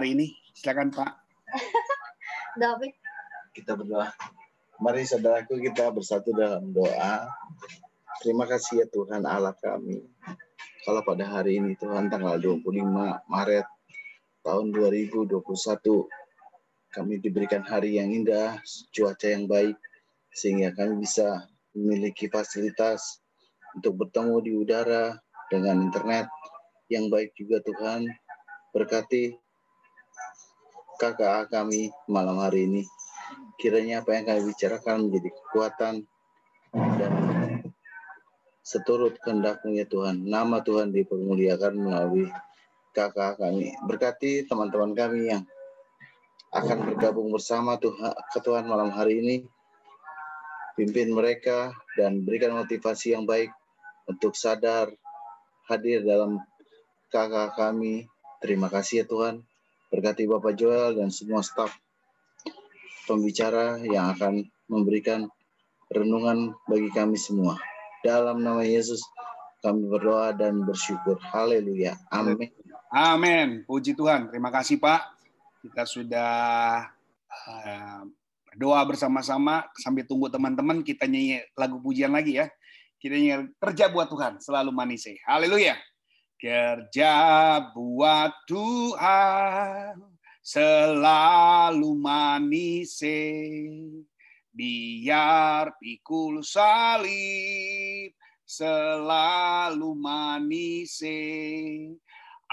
hari ini. Silakan Pak. David. Kita berdoa. Mari saudaraku kita bersatu dalam doa. Terima kasih ya Tuhan Allah kami. Kalau pada hari ini Tuhan tanggal 25 Maret tahun 2021 kami diberikan hari yang indah, cuaca yang baik sehingga kami bisa memiliki fasilitas untuk bertemu di udara dengan internet yang baik juga Tuhan. Berkati kakak kami malam hari ini. Kiranya apa yang kami bicarakan menjadi kekuatan dan seturut kehendakmu ya Tuhan. Nama Tuhan dipermuliakan melalui kakak kami. Berkati teman-teman kami yang akan bergabung bersama Tuhan, ke Tuhan malam hari ini. Pimpin mereka dan berikan motivasi yang baik untuk sadar hadir dalam kakak kami. Terima kasih ya Tuhan. Berkati Bapak Joel dan semua staf pembicara yang akan memberikan renungan bagi kami semua. Dalam nama Yesus kami berdoa dan bersyukur. Haleluya. Amin. Amin. Puji Tuhan. Terima kasih Pak. Kita sudah uh, berdoa bersama-sama sambil tunggu teman-teman kita nyanyi lagu pujian lagi ya. Kita nyanyi kerja buat Tuhan selalu manis. Haleluya. Kerja buat Tuhan selalu manis. Biar pikul salib selalu manis.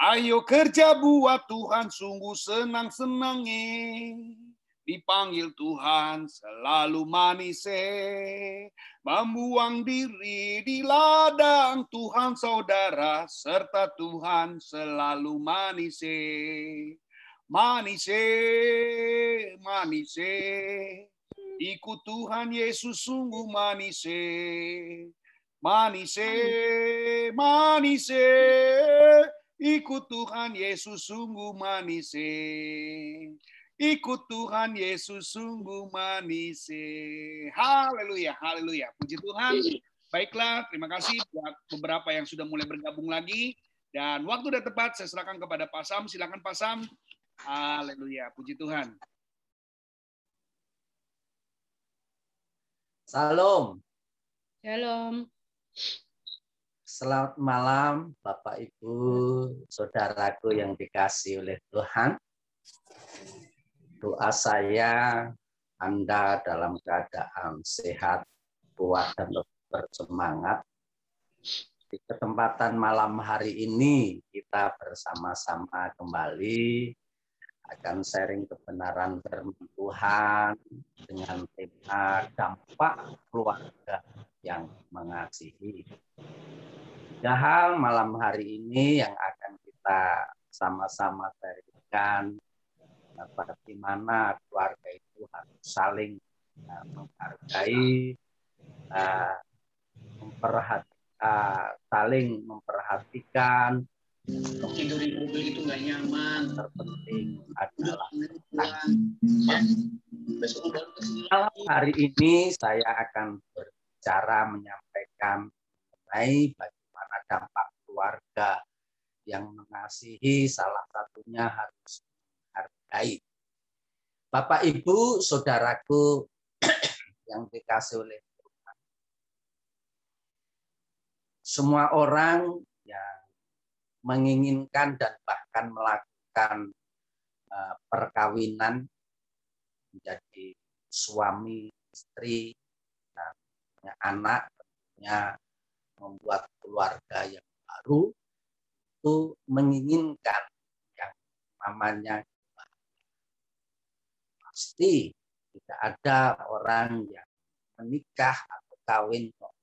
Ayo kerja buat Tuhan sungguh senang-senangnya dipanggil Tuhan selalu manis membuang diri di ladang Tuhan saudara serta Tuhan selalu manis manis manis ikut Tuhan Yesus sungguh manis manis manis ikut Tuhan Yesus sungguh manis Ikut Tuhan Yesus sungguh manis. Haleluya, haleluya. Puji Tuhan. Baiklah, terima kasih buat beberapa yang sudah mulai bergabung lagi. Dan waktu sudah tepat, saya serahkan kepada Pak Sam. Silakan Pak Sam. Haleluya, puji Tuhan. Salam. Shalom. Selamat malam, Bapak Ibu, saudaraku yang dikasih oleh Tuhan doa saya Anda dalam keadaan sehat, kuat, dan bersemangat. Di kesempatan malam hari ini kita bersama-sama kembali akan sharing kebenaran firman Tuhan dengan tema dampak keluarga yang mengasihi. Tiga malam hari ini yang akan kita sama-sama sharingkan bagaimana keluarga itu harus saling uh, menghargai, uh, memperhati, uh, saling memperhatikan. Tidur di mobil itu nggak nyaman. Terpenting adalah Malam hari ini saya akan berbicara menyampaikan mengenai bagaimana dampak keluarga yang mengasihi salah satunya harus baik. Bapak Ibu, saudaraku yang dikasih oleh Tuhan. Semua orang yang menginginkan dan bahkan melakukan uh, perkawinan menjadi suami, istri, dan punya anak, tentunya membuat keluarga yang baru itu menginginkan yang namanya pasti tidak ada orang yang menikah atau kawin kok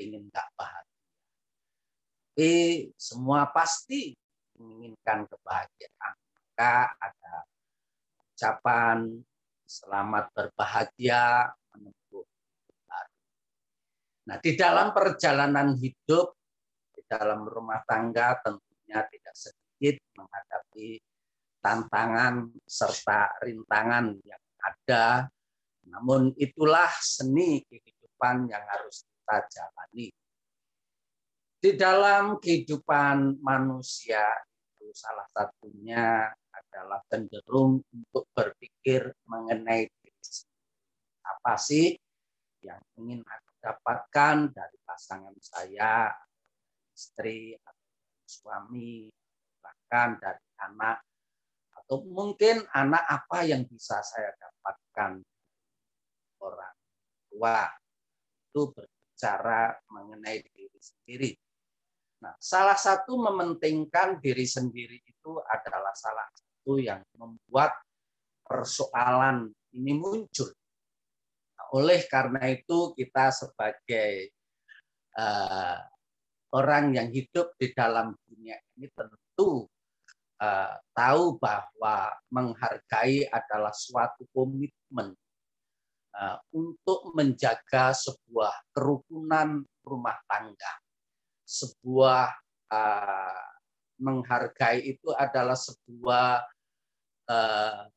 ingin nggak bahagia. Tapi semua pasti menginginkan kebahagiaan. Maka ada ucapan selamat berbahagia menempuh baru. Nah, di dalam perjalanan hidup, di dalam rumah tangga tentunya tidak sedikit menghadapi tantangan serta rintangan yang ada. Namun itulah seni kehidupan yang harus kita jalani. di dalam kehidupan manusia itu salah satunya adalah cenderung untuk berpikir mengenai apa sih yang ingin aku dapatkan dari pasangan saya, istri, suami, bahkan dari anak, atau mungkin anak apa yang bisa saya dapatkan orang tua. Itu berbicara mengenai diri sendiri. Nah, salah satu mementingkan diri sendiri itu adalah salah satu yang membuat persoalan ini muncul. Nah, oleh karena itu kita sebagai uh, orang yang hidup di dalam dunia ini tentu uh, tahu bahwa menghargai adalah suatu komitmen uh, untuk menjaga sebuah kerukunan rumah tangga sebuah uh, menghargai itu adalah sebuah uh,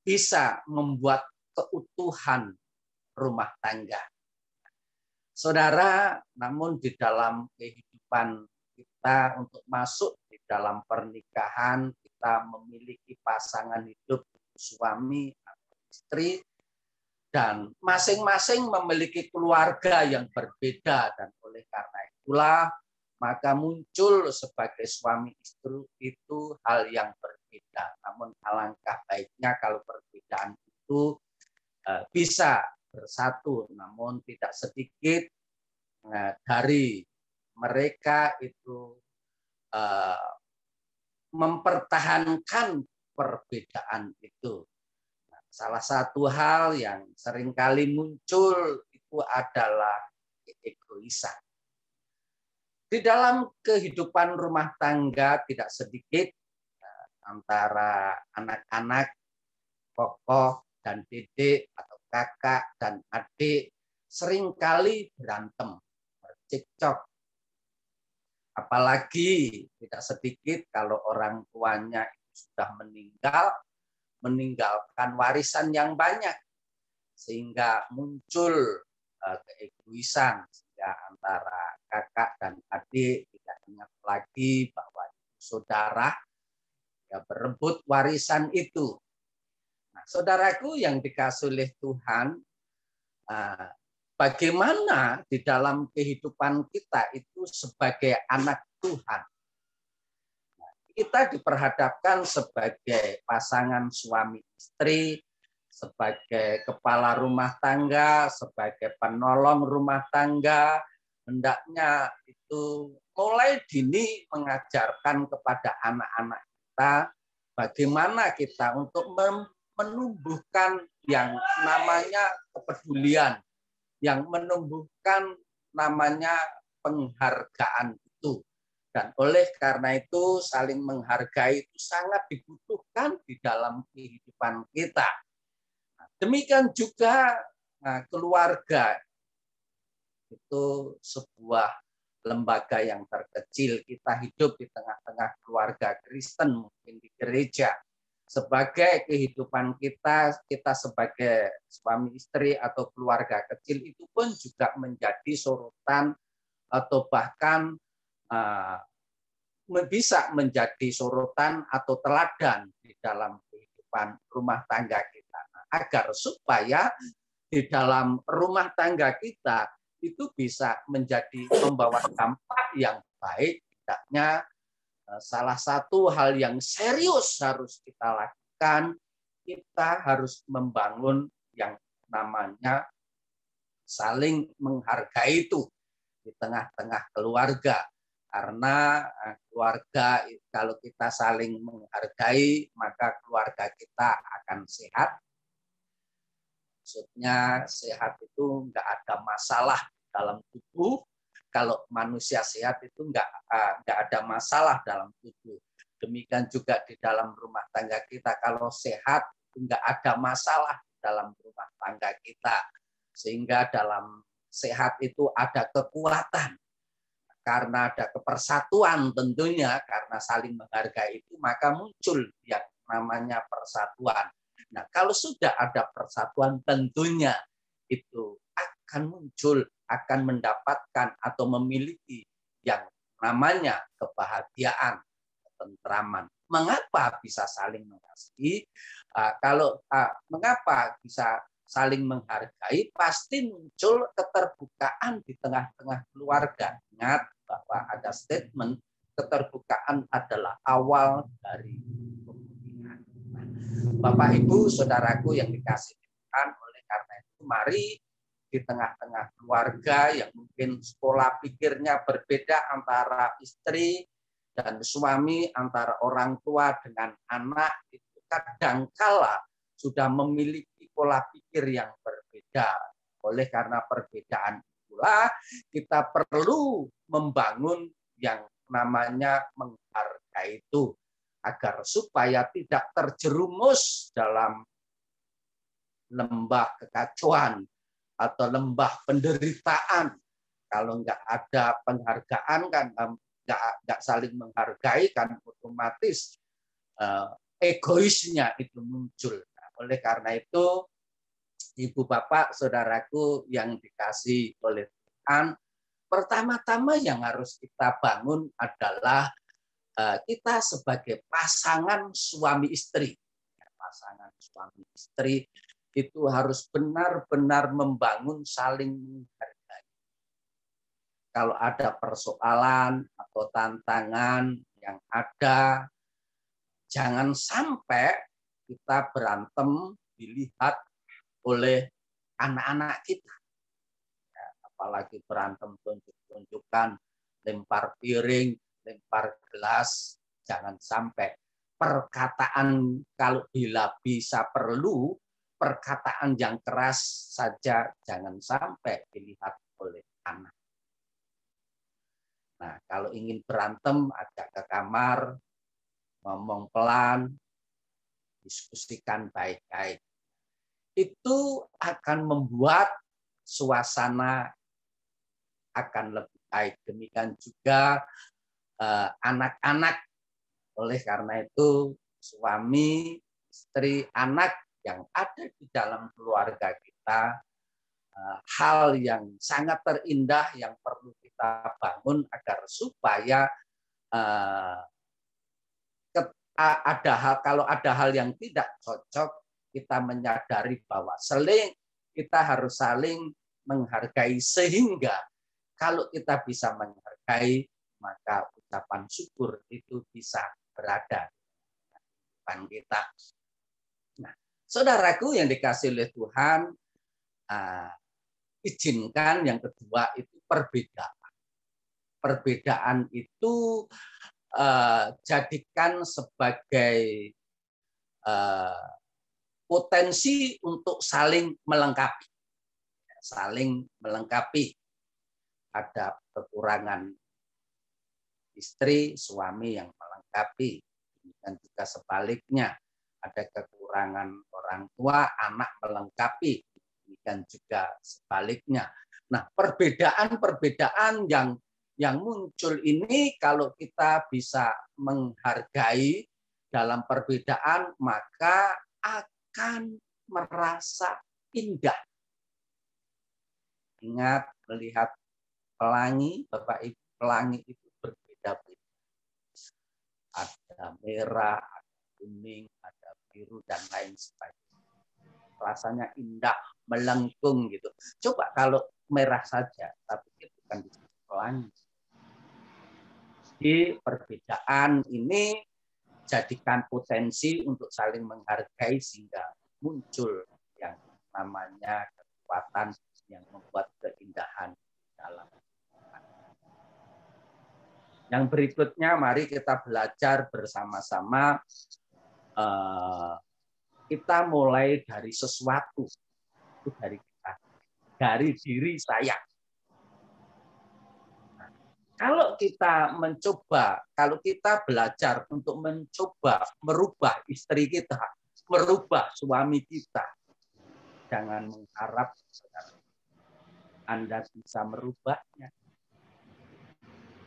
bisa membuat keutuhan rumah tangga. Saudara, namun di dalam kehidupan kita untuk masuk dalam pernikahan, kita memiliki pasangan hidup suami atau istri dan masing-masing memiliki keluarga yang berbeda dan oleh karena itulah maka muncul sebagai suami istri itu hal yang berbeda. Namun alangkah baiknya kalau perbedaan itu eh, bisa bersatu, namun tidak sedikit eh, dari mereka itu eh, mempertahankan perbedaan itu. Nah, salah satu hal yang sering kali muncul itu adalah egoisan di dalam kehidupan rumah tangga tidak sedikit eh, antara anak-anak, kokoh dan dedek atau kakak dan adik sering kali berantem, bercekcok. Apalagi tidak sedikit kalau orang tuanya sudah meninggal, meninggalkan warisan yang banyak sehingga muncul eh, keegoisan ya antara kakak dan adik tidak ingat lagi bahwa saudara ya berebut warisan itu. Nah, saudaraku yang dikasih oleh Tuhan, ah, bagaimana di dalam kehidupan kita itu sebagai anak Tuhan. Kita diperhadapkan sebagai pasangan suami istri, sebagai kepala rumah tangga, sebagai penolong rumah tangga, hendaknya itu mulai dini mengajarkan kepada anak-anak kita bagaimana kita untuk menumbuhkan yang namanya kepedulian, yang menumbuhkan namanya penghargaan itu. Dan oleh karena itu saling menghargai itu sangat dibutuhkan di dalam kehidupan kita Demikian juga nah, keluarga itu sebuah lembaga yang terkecil. Kita hidup di tengah-tengah keluarga Kristen, mungkin di gereja. Sebagai kehidupan kita, kita sebagai suami istri atau keluarga kecil itu pun juga menjadi sorotan atau bahkan uh, bisa menjadi sorotan atau teladan di dalam kehidupan rumah tangga kita. Agar supaya di dalam rumah tangga kita itu bisa menjadi membawa dampak yang baik tidaknya salah satu hal yang serius harus kita lakukan kita harus membangun yang namanya saling menghargai itu di tengah-tengah keluarga karena eh, keluarga kalau kita saling menghargai maka keluarga kita akan sehat Maksudnya sehat itu nggak ada masalah dalam tubuh. Kalau manusia sehat itu nggak ah, nggak ada masalah dalam tubuh. Demikian juga di dalam rumah tangga kita. Kalau sehat nggak ada masalah dalam rumah tangga kita. Sehingga dalam sehat itu ada kekuatan. Karena ada kepersatuan tentunya, karena saling menghargai itu, maka muncul yang namanya persatuan Nah, kalau sudah ada persatuan tentunya itu akan muncul, akan mendapatkan atau memiliki yang namanya kebahagiaan, ketentraman. Mengapa bisa saling mengasihi? Uh, kalau uh, mengapa bisa saling menghargai, pasti muncul keterbukaan di tengah-tengah keluarga. Ingat bahwa ada statement keterbukaan adalah awal dari kemuliaan. Bapak Ibu, saudaraku yang dikasih Tuhan, oleh karena itu mari di tengah-tengah keluarga yang mungkin sekolah pikirnya berbeda antara istri dan suami, antara orang tua dengan anak, itu kadangkala sudah memiliki pola pikir yang berbeda. Oleh karena perbedaan itulah kita perlu membangun yang namanya menghargai itu agar supaya tidak terjerumus dalam lembah kekacauan atau lembah penderitaan. Kalau nggak ada penghargaan kan nggak, nggak saling menghargai kan otomatis uh, egoisnya itu muncul. Nah, oleh karena itu ibu bapak saudaraku yang dikasih oleh Tuhan pertama-tama yang harus kita bangun adalah uh, kita sebagai pasangan suami istri pasangan suami istri itu harus benar-benar membangun saling menghargai. Kalau ada persoalan atau tantangan yang ada, jangan sampai kita berantem dilihat oleh anak-anak kita. Ya, apalagi berantem tunjuk-tunjukkan, lempar piring, lempar gelas, jangan sampai perkataan kalau bila bisa perlu perkataan yang keras saja jangan sampai dilihat oleh anak. Nah, kalau ingin berantem, ajak ke kamar, ngomong pelan, diskusikan baik-baik. Itu akan membuat suasana akan lebih baik. Demikian juga eh, anak-anak. Oleh karena itu, suami, istri, anak yang ada di dalam keluarga kita, eh, hal yang sangat terindah yang perlu kita bangun agar supaya eh, ada hal kalau ada hal yang tidak cocok kita menyadari bahwa seling kita harus saling menghargai sehingga kalau kita bisa menghargai maka ucapan syukur itu bisa berada di depan kita. Saudaraku yang dikasih oleh Tuhan, uh, izinkan yang kedua itu perbedaan. Perbedaan itu uh, jadikan sebagai uh, potensi untuk saling melengkapi. Saling melengkapi. Ada kekurangan istri, suami yang melengkapi. Dan juga sebaliknya, ada kekurangan orang tua, anak melengkapi. Dan juga sebaliknya. Nah, perbedaan-perbedaan yang yang muncul ini kalau kita bisa menghargai dalam perbedaan maka akan merasa indah. Ingat melihat pelangi, Bapak Ibu, pelangi itu berbeda-beda. Ada merah, ada kuning, biru dan lain sebagainya. Rasanya indah, melengkung gitu. Coba kalau merah saja, tapi itu kan pelangi. Jadi perbedaan ini jadikan potensi untuk saling menghargai sehingga muncul yang namanya kekuatan yang membuat keindahan dalam yang berikutnya mari kita belajar bersama-sama Eh, kita mulai dari sesuatu. Itu dari kita. Dari diri saya. Nah, kalau kita mencoba kalau kita belajar untuk mencoba merubah istri kita merubah suami kita jangan mengharap anda bisa merubahnya.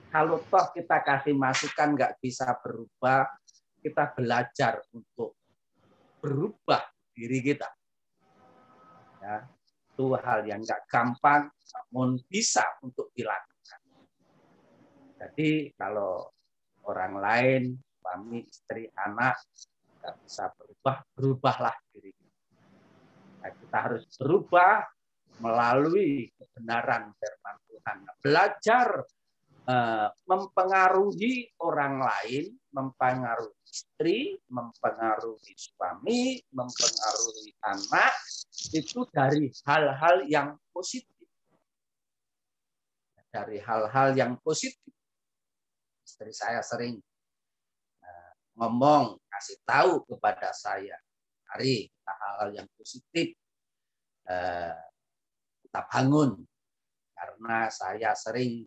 Kalau toh kita kasih masukan nggak bisa berubah kita belajar untuk berubah diri kita. Ya, itu hal yang nggak gampang, namun bisa untuk dilakukan. Jadi kalau orang lain, suami, istri, anak, nggak bisa berubah, berubahlah diri. Nah, kita harus berubah melalui kebenaran firman Tuhan. Belajar mempengaruhi orang lain, mempengaruhi istri, mempengaruhi suami, mempengaruhi anak, itu dari hal-hal yang positif. Dari hal-hal yang positif. Istri saya sering uh, ngomong, kasih tahu kepada saya, hari hal-hal yang positif. Kita bangun karena saya sering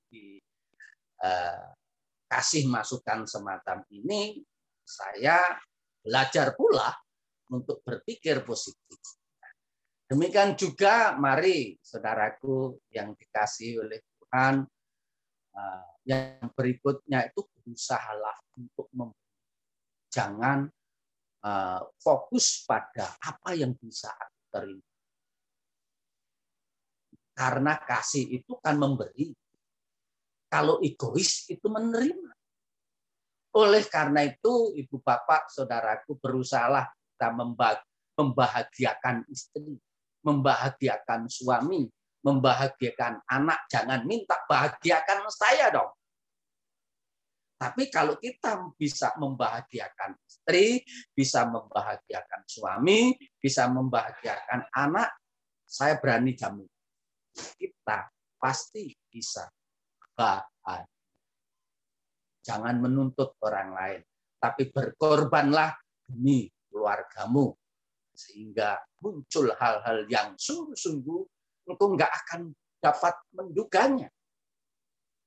dikasih masukan semacam ini saya belajar pula untuk berpikir positif. Demikian juga mari saudaraku yang dikasih oleh Tuhan eh, yang berikutnya itu berusahalah untuk mem jangan eh, fokus pada apa yang bisa aku terima. Karena kasih itu kan memberi. Kalau egois itu menerima. Oleh karena itu, ibu bapak, saudaraku, berusahalah kita membahagiakan istri, membahagiakan suami, membahagiakan anak. Jangan minta bahagiakan saya dong. Tapi kalau kita bisa membahagiakan istri, bisa membahagiakan suami, bisa membahagiakan anak, saya berani jamin. Kita pasti bisa Jangan menuntut orang lain, tapi berkorbanlah demi keluargamu. Sehingga muncul hal-hal yang sungguh-sungguh engkau nggak akan dapat menduganya.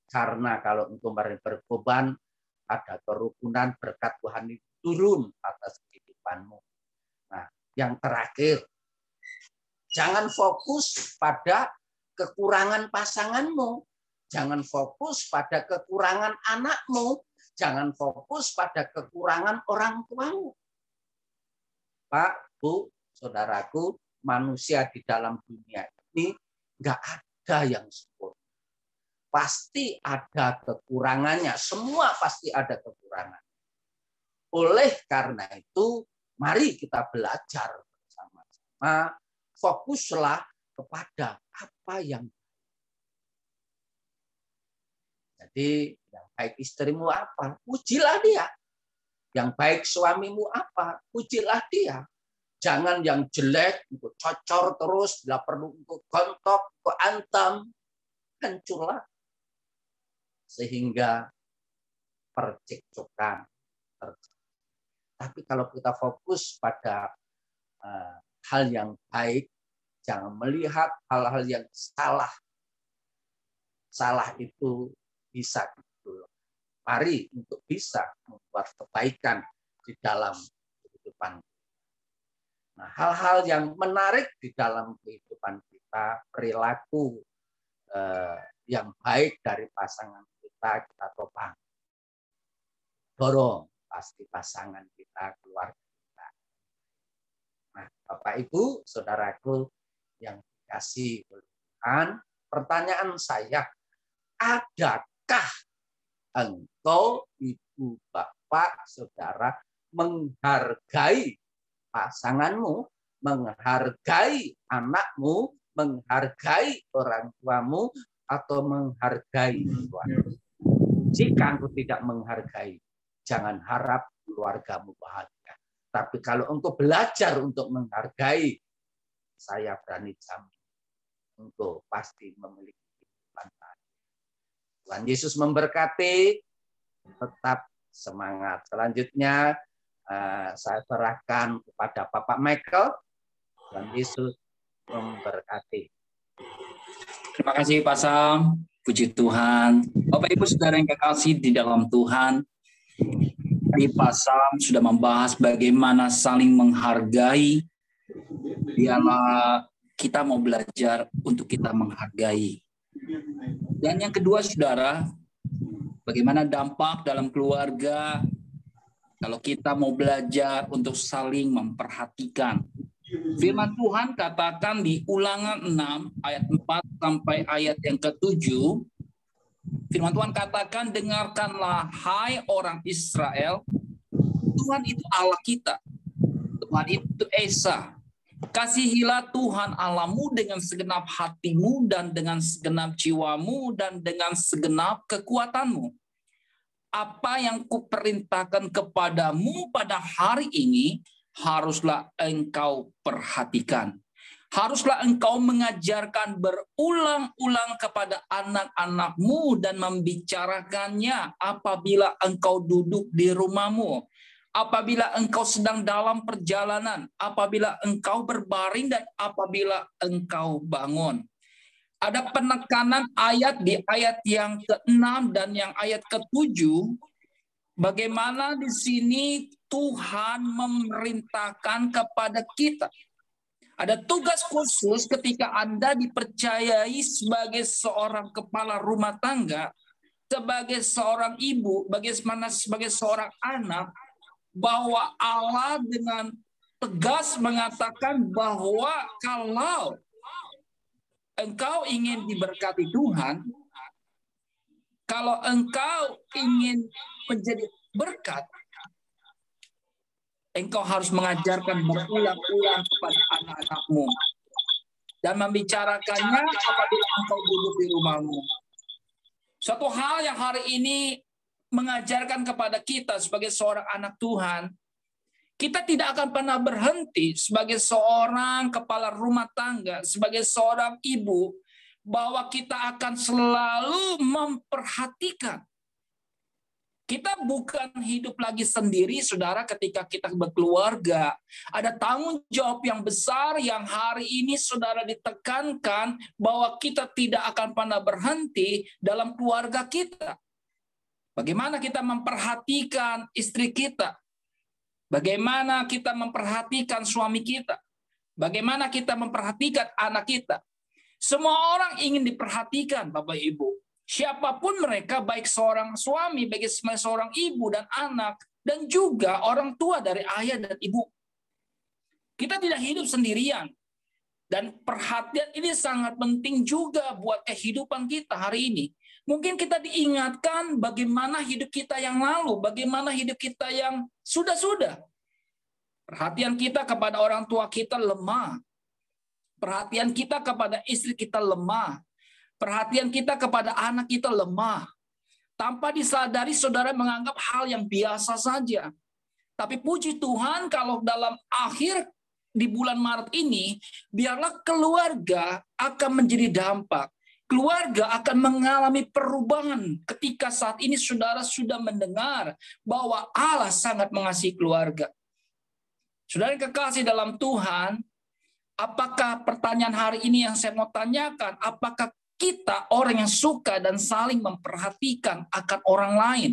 Karena kalau engkau berkorban, ada kerukunan berkat Tuhan itu turun atas kehidupanmu. Nah, yang terakhir, jangan fokus pada kekurangan pasanganmu, Jangan fokus pada kekurangan anakmu. Jangan fokus pada kekurangan orang tuamu. Pak, Bu, saudaraku, manusia di dalam dunia ini nggak ada yang sempurna. Pasti ada kekurangannya. Semua pasti ada kekurangan. Oleh karena itu, mari kita belajar bersama-sama. Fokuslah kepada apa yang Jadi yang baik istrimu apa? Pujilah dia. Yang baik suamimu apa? Pujilah dia. Jangan yang jelek, untuk cocor terus, bila perlu untuk gontok, untuk antam, hancurlah. Sehingga percekcokan Tapi kalau kita fokus pada uh, hal yang baik, jangan melihat hal-hal yang salah. Salah itu bisa gitu Mari untuk bisa membuat kebaikan di dalam kehidupan. Nah, hal-hal yang menarik di dalam kehidupan kita, perilaku eh, yang baik dari pasangan kita, kita topang. Dorong pasti pasangan kita, keluarga kita. Nah, Bapak Ibu, saudaraku yang dikasih Tuhan, pertanyaan saya, ada Apakah engkau, ibu, bapak, saudara, menghargai pasanganmu, menghargai anakmu, menghargai orang tuamu, atau menghargai Tuhan? Jika engkau tidak menghargai, jangan harap keluargamu bahagia. Tapi kalau engkau belajar untuk menghargai, saya berani jamin, engkau pasti memiliki Tuhan Yesus memberkati. Tetap semangat. Selanjutnya uh, saya serahkan kepada Bapak Michael. Tuhan Yesus memberkati. Terima kasih Pak Sam. Puji Tuhan. Bapak Ibu Saudara yang kekasih di dalam Tuhan. Tadi Pak Sam sudah membahas bagaimana saling menghargai. Biarlah kita mau belajar untuk kita menghargai. Dan yang kedua, saudara, bagaimana dampak dalam keluarga kalau kita mau belajar untuk saling memperhatikan. Firman Tuhan katakan di ulangan 6 ayat 4 sampai ayat yang ke-7, Firman Tuhan katakan, dengarkanlah hai orang Israel, Tuhan itu Allah kita. Tuhan itu Esa. Kasihilah Tuhan Allahmu dengan segenap hatimu dan dengan segenap jiwamu dan dengan segenap kekuatanmu. Apa yang kuperintahkan kepadamu pada hari ini haruslah engkau perhatikan. Haruslah engkau mengajarkan berulang-ulang kepada anak-anakmu dan membicarakannya apabila engkau duduk di rumahmu apabila engkau sedang dalam perjalanan, apabila engkau berbaring dan apabila engkau bangun. Ada penekanan ayat di ayat yang ke-6 dan yang ayat ke-7 bagaimana di sini Tuhan memerintahkan kepada kita. Ada tugas khusus ketika Anda dipercayai sebagai seorang kepala rumah tangga, sebagai seorang ibu, bagaimana sebagai seorang anak, bahwa Allah dengan tegas mengatakan bahwa kalau engkau ingin diberkati Tuhan, kalau engkau ingin menjadi berkat, engkau harus mengajarkan berulang-ulang kepada anak-anakmu dan membicarakannya apabila engkau duduk di rumahmu. Suatu hal yang hari ini mengajarkan kepada kita sebagai seorang anak Tuhan, kita tidak akan pernah berhenti sebagai seorang kepala rumah tangga, sebagai seorang ibu, bahwa kita akan selalu memperhatikan. Kita bukan hidup lagi sendiri, saudara, ketika kita berkeluarga. Ada tanggung jawab yang besar yang hari ini saudara ditekankan bahwa kita tidak akan pernah berhenti dalam keluarga kita. Bagaimana kita memperhatikan istri kita? Bagaimana kita memperhatikan suami kita? Bagaimana kita memperhatikan anak kita? Semua orang ingin diperhatikan, Bapak Ibu. Siapa pun mereka, baik seorang suami, baik seorang ibu dan anak, dan juga orang tua dari ayah dan ibu. Kita tidak hidup sendirian. Dan perhatian ini sangat penting juga buat kehidupan kita hari ini. Mungkin kita diingatkan bagaimana hidup kita yang lalu, bagaimana hidup kita yang sudah-sudah. Perhatian kita kepada orang tua kita lemah. Perhatian kita kepada istri kita lemah. Perhatian kita kepada anak kita lemah. Tanpa disadari saudara menganggap hal yang biasa saja. Tapi puji Tuhan kalau dalam akhir di bulan Maret ini, biarlah keluarga akan menjadi dampak keluarga akan mengalami perubahan ketika saat ini saudara sudah mendengar bahwa Allah sangat mengasihi keluarga. Saudara kekasih dalam Tuhan, apakah pertanyaan hari ini yang saya mau tanyakan, apakah kita orang yang suka dan saling memperhatikan akan orang lain?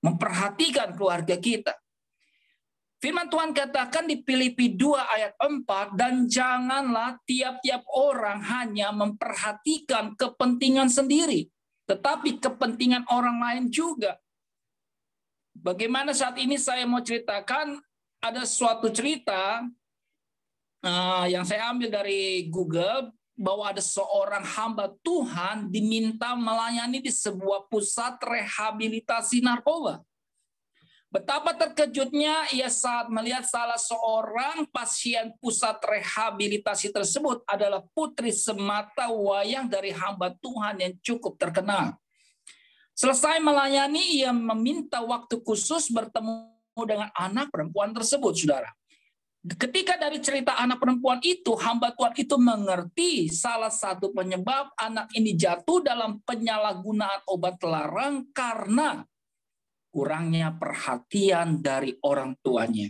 Memperhatikan keluarga kita. Firman Tuhan katakan di Filipi 2 ayat 4, dan janganlah tiap-tiap orang hanya memperhatikan kepentingan sendiri, tetapi kepentingan orang lain juga. Bagaimana saat ini saya mau ceritakan, ada suatu cerita uh, yang saya ambil dari Google, bahwa ada seorang hamba Tuhan diminta melayani di sebuah pusat rehabilitasi narkoba. Betapa terkejutnya ia saat melihat salah seorang pasien pusat rehabilitasi tersebut adalah putri semata wayang dari hamba Tuhan yang cukup terkenal. Selesai melayani, ia meminta waktu khusus bertemu dengan anak perempuan tersebut, saudara. Ketika dari cerita anak perempuan itu, hamba Tuhan itu mengerti salah satu penyebab anak ini jatuh dalam penyalahgunaan obat terlarang karena kurangnya perhatian dari orang tuanya.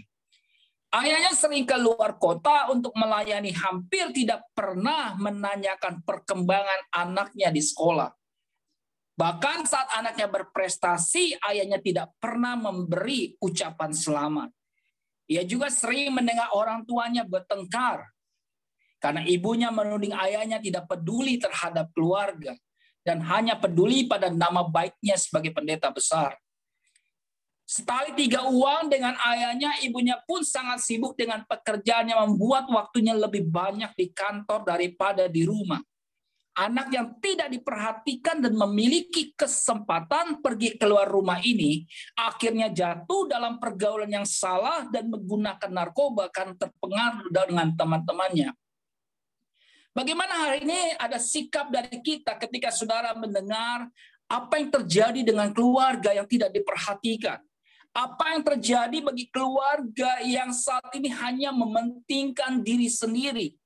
Ayahnya sering keluar kota untuk melayani, hampir tidak pernah menanyakan perkembangan anaknya di sekolah. Bahkan saat anaknya berprestasi, ayahnya tidak pernah memberi ucapan selamat. Ia juga sering mendengar orang tuanya bertengkar karena ibunya menuding ayahnya tidak peduli terhadap keluarga dan hanya peduli pada nama baiknya sebagai pendeta besar. Setali tiga uang dengan ayahnya, ibunya pun sangat sibuk dengan pekerjaan yang membuat waktunya lebih banyak di kantor daripada di rumah. anak yang tidak diperhatikan dan memiliki kesempatan pergi keluar rumah ini akhirnya jatuh dalam pergaulan yang salah dan menggunakan narkoba karena terpengaruh dengan teman-temannya. Bagaimana hari ini ada sikap dari kita ketika saudara mendengar apa yang terjadi dengan keluarga yang tidak diperhatikan? Apa yang terjadi bagi keluarga yang saat ini hanya mementingkan diri sendiri?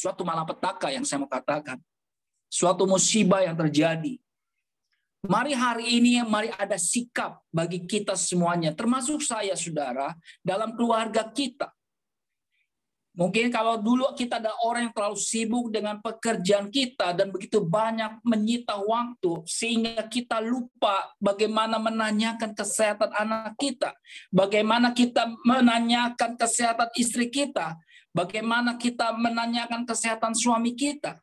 suatu malapetaka yang saya mau katakan. Suatu musibah yang terjadi. Mari hari ini, mari ada sikap bagi kita semuanya, termasuk saya, saudara, dalam keluarga kita. Mungkin kalau dulu kita ada orang yang terlalu sibuk dengan pekerjaan kita dan begitu banyak menyita waktu sehingga kita lupa bagaimana menanyakan kesehatan anak kita, bagaimana kita menanyakan kesehatan istri kita, Bagaimana kita menanyakan kesehatan suami kita?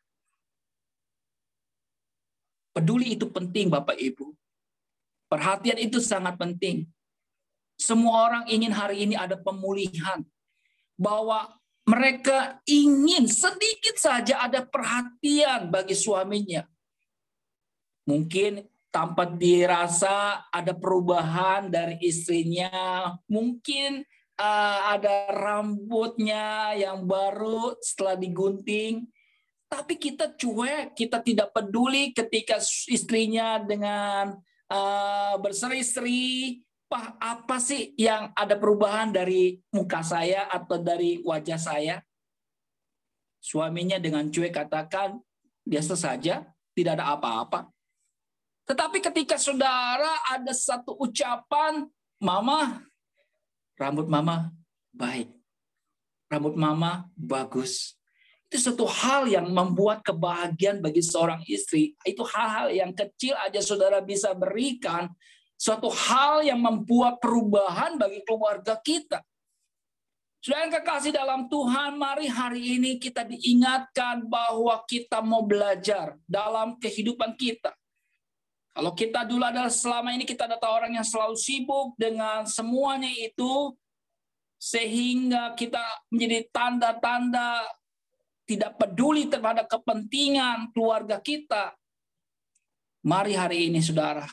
Peduli itu penting, Bapak Ibu. Perhatian itu sangat penting. Semua orang ingin hari ini ada pemulihan. Bahwa mereka ingin sedikit saja ada perhatian bagi suaminya. Mungkin tanpa dirasa ada perubahan dari istrinya. Mungkin uh, ada rambutnya yang baru setelah digunting. Tapi kita cuek, kita tidak peduli ketika istrinya dengan uh, berseri-seri. Pak, apa sih yang ada perubahan dari muka saya atau dari wajah saya? Suaminya dengan cuek katakan, biasa saja, tidak ada apa-apa. Tetapi ketika saudara ada satu ucapan, Mama, Rambut mama baik. Rambut mama bagus. Itu satu hal yang membuat kebahagiaan bagi seorang istri. Itu hal-hal yang kecil aja saudara bisa berikan. Suatu hal yang membuat perubahan bagi keluarga kita. Yang kekasih dalam Tuhan, mari hari ini kita diingatkan bahwa kita mau belajar dalam kehidupan kita. Kalau kita dulu adalah selama ini kita ada orang yang selalu sibuk dengan semuanya itu sehingga kita menjadi tanda-tanda tidak peduli terhadap kepentingan keluarga kita. Mari hari ini saudara,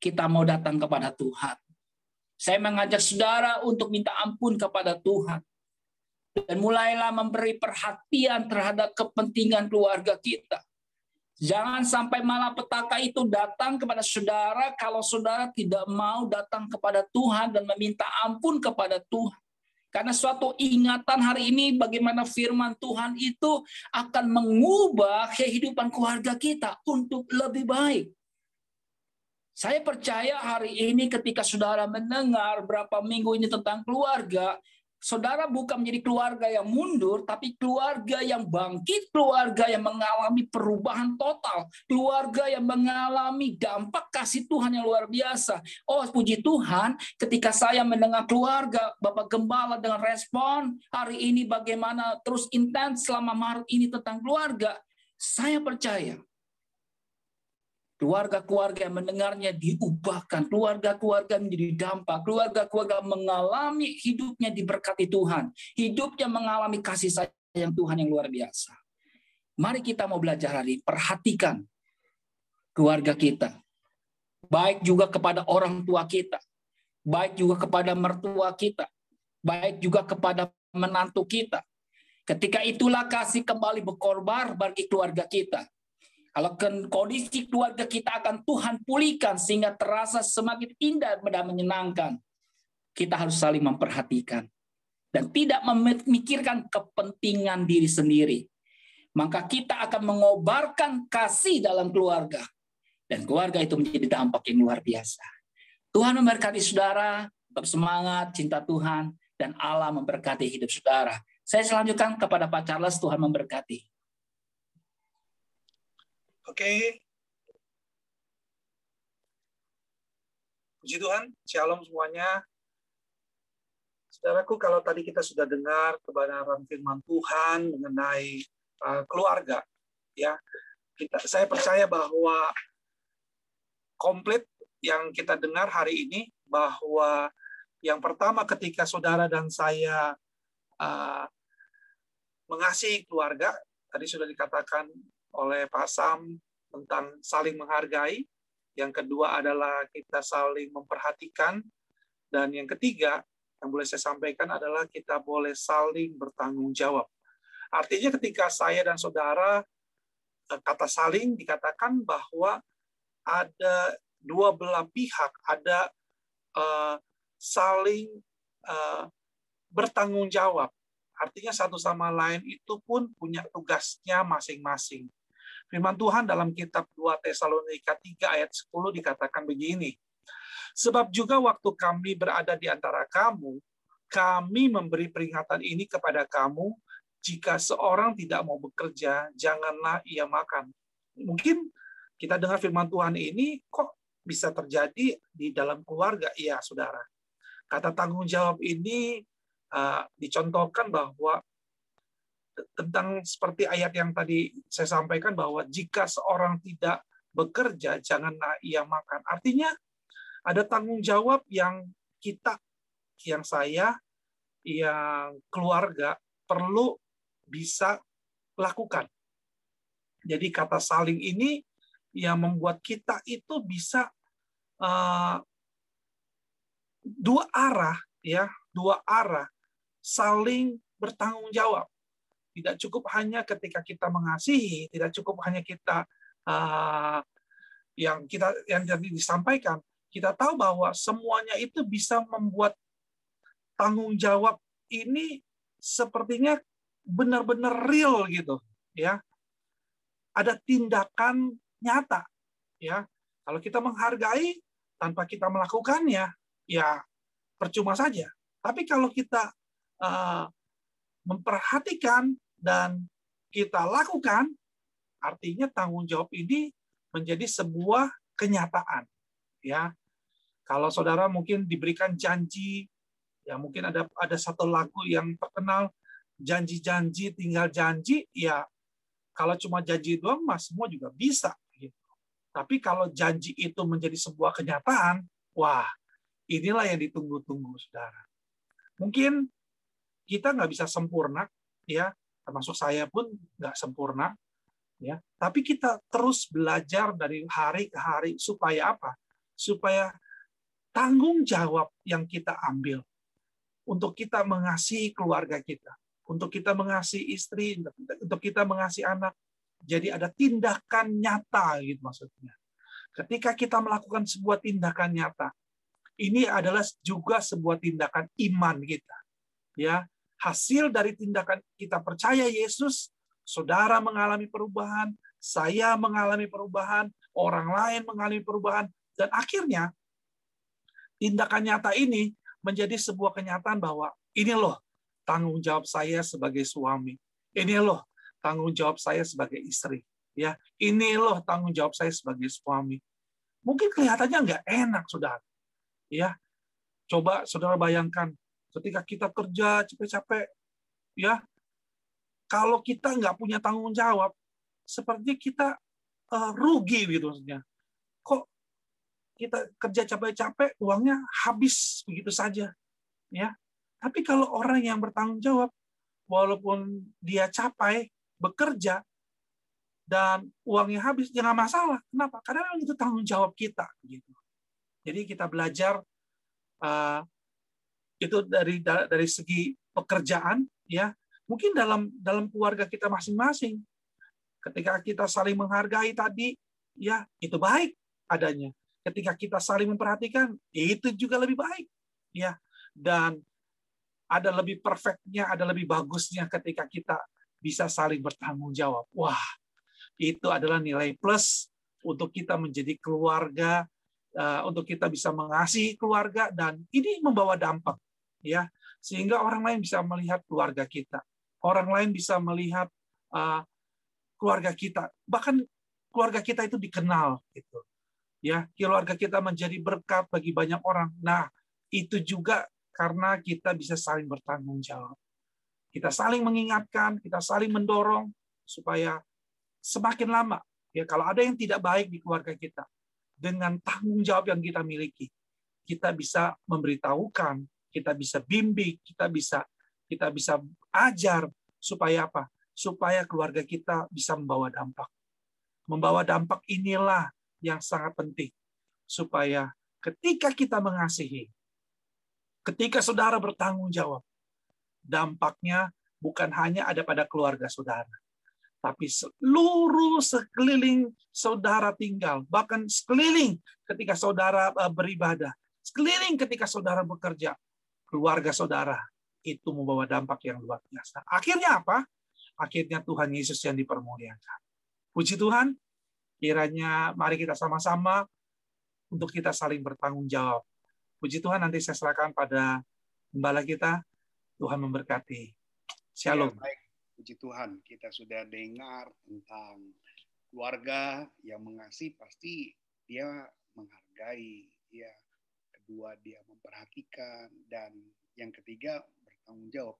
kita mau datang kepada Tuhan. Saya mengajak saudara untuk minta ampun kepada Tuhan. Dan mulailah memberi perhatian terhadap kepentingan keluarga kita. Jangan sampai malapetaka itu datang kepada saudara kalau saudara tidak mau datang kepada Tuhan dan meminta ampun kepada Tuhan. Karena suatu ingatan hari ini bagaimana firman Tuhan itu akan mengubah kehidupan keluarga kita untuk lebih baik. Saya percaya hari ini ketika saudara mendengar berapa minggu ini tentang keluarga, saudara bukan menjadi keluarga yang mundur, tapi keluarga yang bangkit, keluarga yang mengalami perubahan total, keluarga yang mengalami dampak kasih Tuhan yang luar biasa. Oh, puji Tuhan, ketika saya mendengar keluarga Bapak Gembala dengan respon hari ini bagaimana terus intens selama Maret ini tentang keluarga, saya percaya Keluarga-keluarga yang mendengarnya diubahkan, keluarga-keluarga menjadi dampak, keluarga-keluarga mengalami hidupnya diberkati Tuhan, hidupnya mengalami kasih sayang Tuhan yang luar biasa. Mari kita mau belajar hari, perhatikan keluarga kita. Baik juga kepada orang tua kita, baik juga kepada mertua kita, baik juga kepada menantu kita. Ketika itulah kasih kembali berkorban bagi keluarga kita kalau kondisi keluarga kita akan Tuhan pulihkan sehingga terasa semakin indah dan menyenangkan. Kita harus saling memperhatikan dan tidak memikirkan kepentingan diri sendiri. Maka kita akan mengobarkan kasih dalam keluarga. Dan keluarga itu menjadi dampak yang luar biasa. Tuhan memberkati saudara, tetap semangat, cinta Tuhan, dan Allah memberkati hidup saudara. Saya selanjutkan kepada Pak Charles, Tuhan memberkati. Oke. Puji Tuhan, Shalom semuanya. Saudaraku, kalau tadi kita sudah dengar kebenaran firman Tuhan mengenai uh, keluarga, ya, kita, saya percaya bahwa komplit yang kita dengar hari ini bahwa yang pertama ketika saudara dan saya uh, mengasihi keluarga, tadi sudah dikatakan oleh Pak Sam tentang saling menghargai. Yang kedua adalah kita saling memperhatikan. Dan yang ketiga, yang boleh saya sampaikan adalah kita boleh saling bertanggung jawab. Artinya ketika saya dan saudara eh, kata saling dikatakan bahwa ada dua belah pihak, ada uh, saling uh, bertanggung jawab. Artinya satu sama lain itu pun punya tugasnya masing-masing. Firman Tuhan dalam kitab 2 Tesalonika 3 ayat 10 dikatakan begini. Sebab juga waktu kami berada di antara kamu, kami memberi peringatan ini kepada kamu, jika seorang tidak mau bekerja, janganlah ia makan. Mungkin kita dengar firman Tuhan ini, kok bisa terjadi di dalam keluarga? Iya, saudara. Kata tanggung jawab ini uh, dicontohkan bahwa tentang seperti ayat yang tadi saya sampaikan bahwa jika seorang tidak bekerja janganlah ia makan. Artinya ada tanggung jawab yang kita yang saya yang keluarga perlu bisa lakukan. Jadi kata saling ini yang membuat kita itu bisa uh, dua arah ya, dua arah saling bertanggung jawab. Tidak cukup hanya ketika kita mengasihi, tidak cukup hanya kita uh, yang kita yang jadi disampaikan, kita tahu bahwa semuanya itu bisa membuat tanggung jawab ini sepertinya benar-benar real gitu, ya. Ada tindakan nyata, ya. Kalau kita menghargai tanpa kita melakukannya, ya percuma saja. Tapi kalau kita uh, memperhatikan dan kita lakukan, artinya tanggung jawab ini menjadi sebuah kenyataan. Ya, kalau saudara mungkin diberikan janji, ya mungkin ada ada satu lagu yang terkenal janji-janji tinggal janji, ya kalau cuma janji doang mas semua juga bisa. Gitu. Tapi kalau janji itu menjadi sebuah kenyataan, wah Inilah yang ditunggu-tunggu, saudara. Mungkin kita nggak bisa sempurna, ya, termasuk saya pun nggak sempurna, ya. Tapi kita terus belajar dari hari ke hari supaya apa? Supaya tanggung jawab yang kita ambil untuk kita mengasihi keluarga kita, untuk kita mengasihi istri, untuk kita mengasihi anak. Jadi ada tindakan nyata gitu maksudnya. Ketika kita melakukan sebuah tindakan nyata, ini adalah juga sebuah tindakan iman kita. Ya, hasil dari tindakan kita percaya Yesus, saudara mengalami perubahan, saya mengalami perubahan, orang lain mengalami perubahan, dan akhirnya tindakan nyata ini menjadi sebuah kenyataan bahwa ini loh tanggung jawab saya sebagai suami. Ini loh tanggung jawab saya sebagai istri. Ya, ini loh tanggung jawab saya sebagai suami. Mungkin kelihatannya nggak enak, saudara. Ya, coba saudara bayangkan ketika kita kerja capek-capek, ya, kalau kita nggak punya tanggung jawab, seperti kita uh, rugi gitu maksudnya. Kok kita kerja capek-capek, uangnya habis begitu saja, ya. Tapi kalau orang yang bertanggung jawab, walaupun dia capai bekerja dan uangnya habis, jangan masalah. Kenapa? Karena memang itu tanggung jawab kita, gitu. Jadi kita belajar uh, itu dari dari segi pekerjaan ya. Mungkin dalam dalam keluarga kita masing-masing. Ketika kita saling menghargai tadi ya itu baik adanya. Ketika kita saling memperhatikan itu juga lebih baik ya. Dan ada lebih perfectnya ada lebih bagusnya ketika kita bisa saling bertanggung jawab. Wah itu adalah nilai plus untuk kita menjadi keluarga Eh, untuk kita bisa mengasihi keluarga dan ini membawa dampak ya sehingga orang lain bisa melihat keluarga kita. Orang lain bisa melihat uh, keluarga kita. Bahkan keluarga kita itu dikenal gitu. Ya keluarga kita menjadi berkat bagi banyak orang. Nah itu juga karena kita bisa saling bertanggung jawab. Kita saling mengingatkan kita saling mendorong supaya semakin lama ya kalau ada yang tidak baik di keluarga kita dengan tanggung jawab yang kita miliki. Kita bisa memberitahukan, kita bisa bimbing, kita bisa kita bisa ajar supaya apa? supaya keluarga kita bisa membawa dampak. Membawa dampak inilah yang sangat penting supaya ketika kita mengasihi, ketika saudara bertanggung jawab, dampaknya bukan hanya ada pada keluarga saudara, tapi seluruh sekeliling saudara tinggal, bahkan sekeliling ketika saudara eh, beribadah, sekeliling ketika saudara bekerja, keluarga saudara itu membawa dampak yang luar biasa. Akhirnya apa? Akhirnya Tuhan Yesus yang dipermuliakan. Puji Tuhan, kiranya mari kita sama-sama untuk kita saling bertanggung jawab. Puji Tuhan, nanti saya serahkan pada gembala kita. Tuhan memberkati. Shalom. Ya, baik. Puji Tuhan, kita sudah dengar tentang keluarga yang mengasihi pasti dia menghargai, ya. Kedua dia memperhatikan dan yang ketiga bertanggung jawab.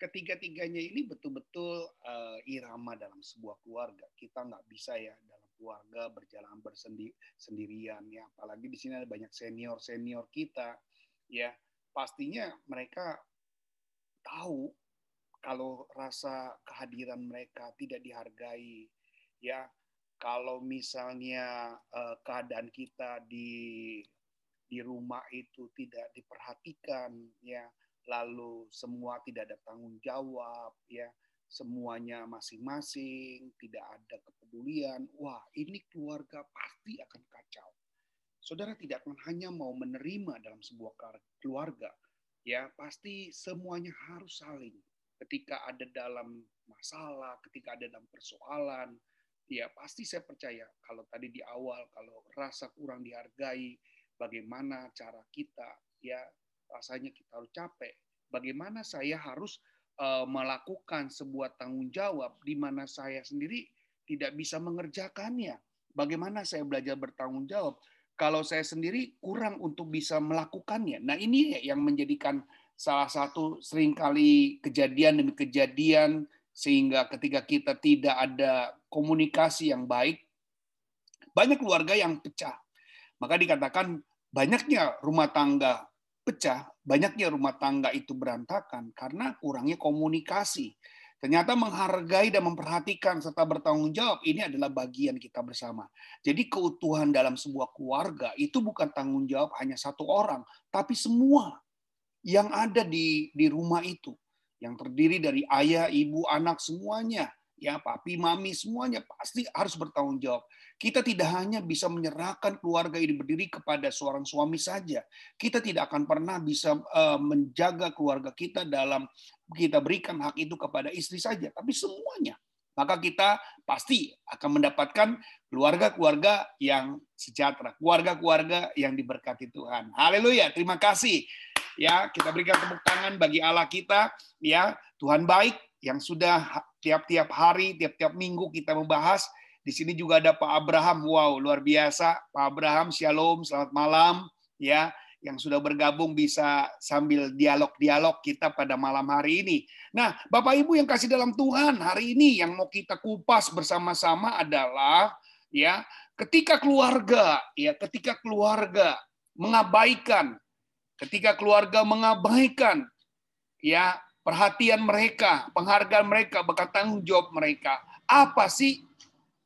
Ketiga-tiganya ini betul-betul uh, irama dalam sebuah keluarga. Kita nggak bisa ya dalam keluarga berjalan bersendi sendirian ya. Apalagi di sini ada banyak senior senior kita ya. Pastinya mereka tahu kalau rasa kehadiran mereka tidak dihargai ya kalau misalnya uh, keadaan kita di di rumah itu tidak diperhatikan ya. Lalu semua tidak ada tanggung jawab ya. Semuanya masing-masing tidak ada kepedulian. Wah ini keluarga pasti akan kacau. Saudara tidak akan hanya mau menerima dalam sebuah keluarga ya. Pasti semuanya harus saling. Ketika ada dalam masalah ketika ada dalam persoalan ya pasti saya percaya kalau tadi di awal kalau rasa kurang dihargai bagaimana cara kita ya rasanya kita harus capek bagaimana saya harus uh, melakukan sebuah tanggung jawab di mana saya sendiri tidak bisa mengerjakannya bagaimana saya belajar bertanggung jawab kalau saya sendiri kurang untuk bisa melakukannya. Nah, ini yang menjadikan salah satu sering kali kejadian demi kejadian sehingga ketika kita tidak ada komunikasi yang baik, banyak keluarga yang pecah. Maka dikatakan banyaknya rumah tangga pecah, banyaknya rumah tangga itu berantakan karena kurangnya komunikasi. Ternyata menghargai dan memperhatikan serta bertanggung jawab ini adalah bagian kita bersama. Jadi keutuhan dalam sebuah keluarga itu bukan tanggung jawab hanya satu orang, tapi semua yang ada di di rumah itu yang terdiri dari ayah, ibu, anak semuanya ya papi, mami semuanya pasti harus bertanggung jawab. Kita tidak hanya bisa menyerahkan keluarga ini berdiri kepada seorang suami saja. Kita tidak akan pernah bisa eh, menjaga keluarga kita dalam kita berikan hak itu kepada istri saja, tapi semuanya. Maka kita pasti akan mendapatkan keluarga-keluarga yang sejahtera, keluarga-keluarga yang diberkati Tuhan. Haleluya. Terima kasih. Ya, kita berikan tepuk tangan bagi Allah kita, ya. Tuhan baik, yang sudah tiap-tiap hari, tiap-tiap minggu kita membahas. Di sini juga ada Pak Abraham. Wow, luar biasa. Pak Abraham, Shalom, selamat malam. Ya, yang sudah bergabung bisa sambil dialog-dialog kita pada malam hari ini. Nah, Bapak Ibu yang kasih dalam Tuhan, hari ini yang mau kita kupas bersama-sama adalah ya, ketika keluarga, ya, ketika keluarga mengabaikan, ketika keluarga mengabaikan ya perhatian mereka, penghargaan mereka, bahkan tanggung jawab mereka. Apa sih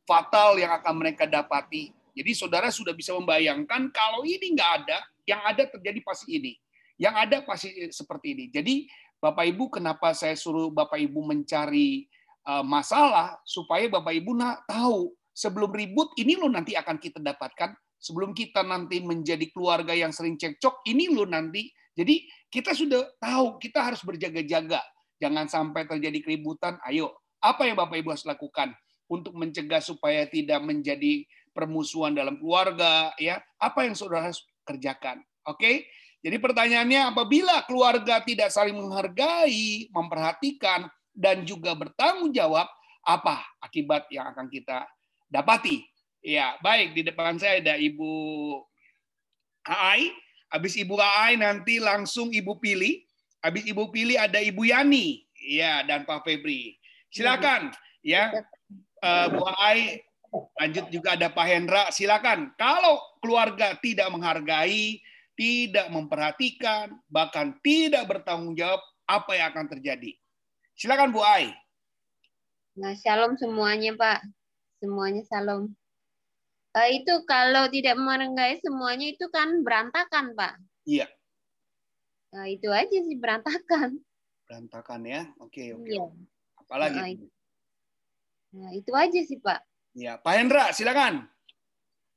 fatal yang akan mereka dapati? Jadi saudara sudah bisa membayangkan kalau ini nggak ada, yang ada terjadi pasti ini. Yang ada pasti seperti ini. Jadi Bapak Ibu, kenapa saya suruh Bapak Ibu mencari uh, masalah supaya Bapak Ibu nak tahu sebelum ribut ini loh nanti akan kita dapatkan. Sebelum kita nanti menjadi keluarga yang sering cekcok, ini loh nanti. Jadi kita sudah tahu kita harus berjaga-jaga. Jangan sampai terjadi keributan. Ayo, apa yang Bapak Ibu harus lakukan untuk mencegah supaya tidak menjadi permusuhan dalam keluarga ya? Apa yang saudara harus kerjakan? Oke? Jadi pertanyaannya apabila keluarga tidak saling menghargai, memperhatikan dan juga bertanggung jawab, apa akibat yang akan kita dapati? Ya, baik di depan saya ada Ibu Ai Habis Ibu Aai nanti langsung Ibu pilih. Habis Ibu pilih ada Ibu Yani, ya dan Pak Febri. Silakan, ya. Uh, Bu Aai, lanjut juga ada Pak Hendra. Silakan. Kalau keluarga tidak menghargai, tidak memperhatikan, bahkan tidak bertanggung jawab, apa yang akan terjadi? Silakan Bu Ai. Nah, shalom semuanya, Pak. Semuanya shalom. Uh, itu kalau tidak menghargai semuanya itu kan berantakan, Pak. Iya. Nah, itu aja sih berantakan. Berantakan ya. Oke, oke. Iya. Apalagi? Nah, itu. Nah, itu aja sih, Pak. Ya, Pak Hendra, silakan.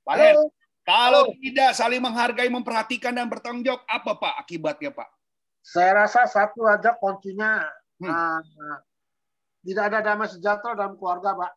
Pak Hendra, kalau tidak saling menghargai, memperhatikan dan bertanggung jawab, apa Pak akibatnya Pak? Saya rasa satu aja kuncinya Hmm. uh, tidak ada damai sejahtera dalam keluarga, Pak.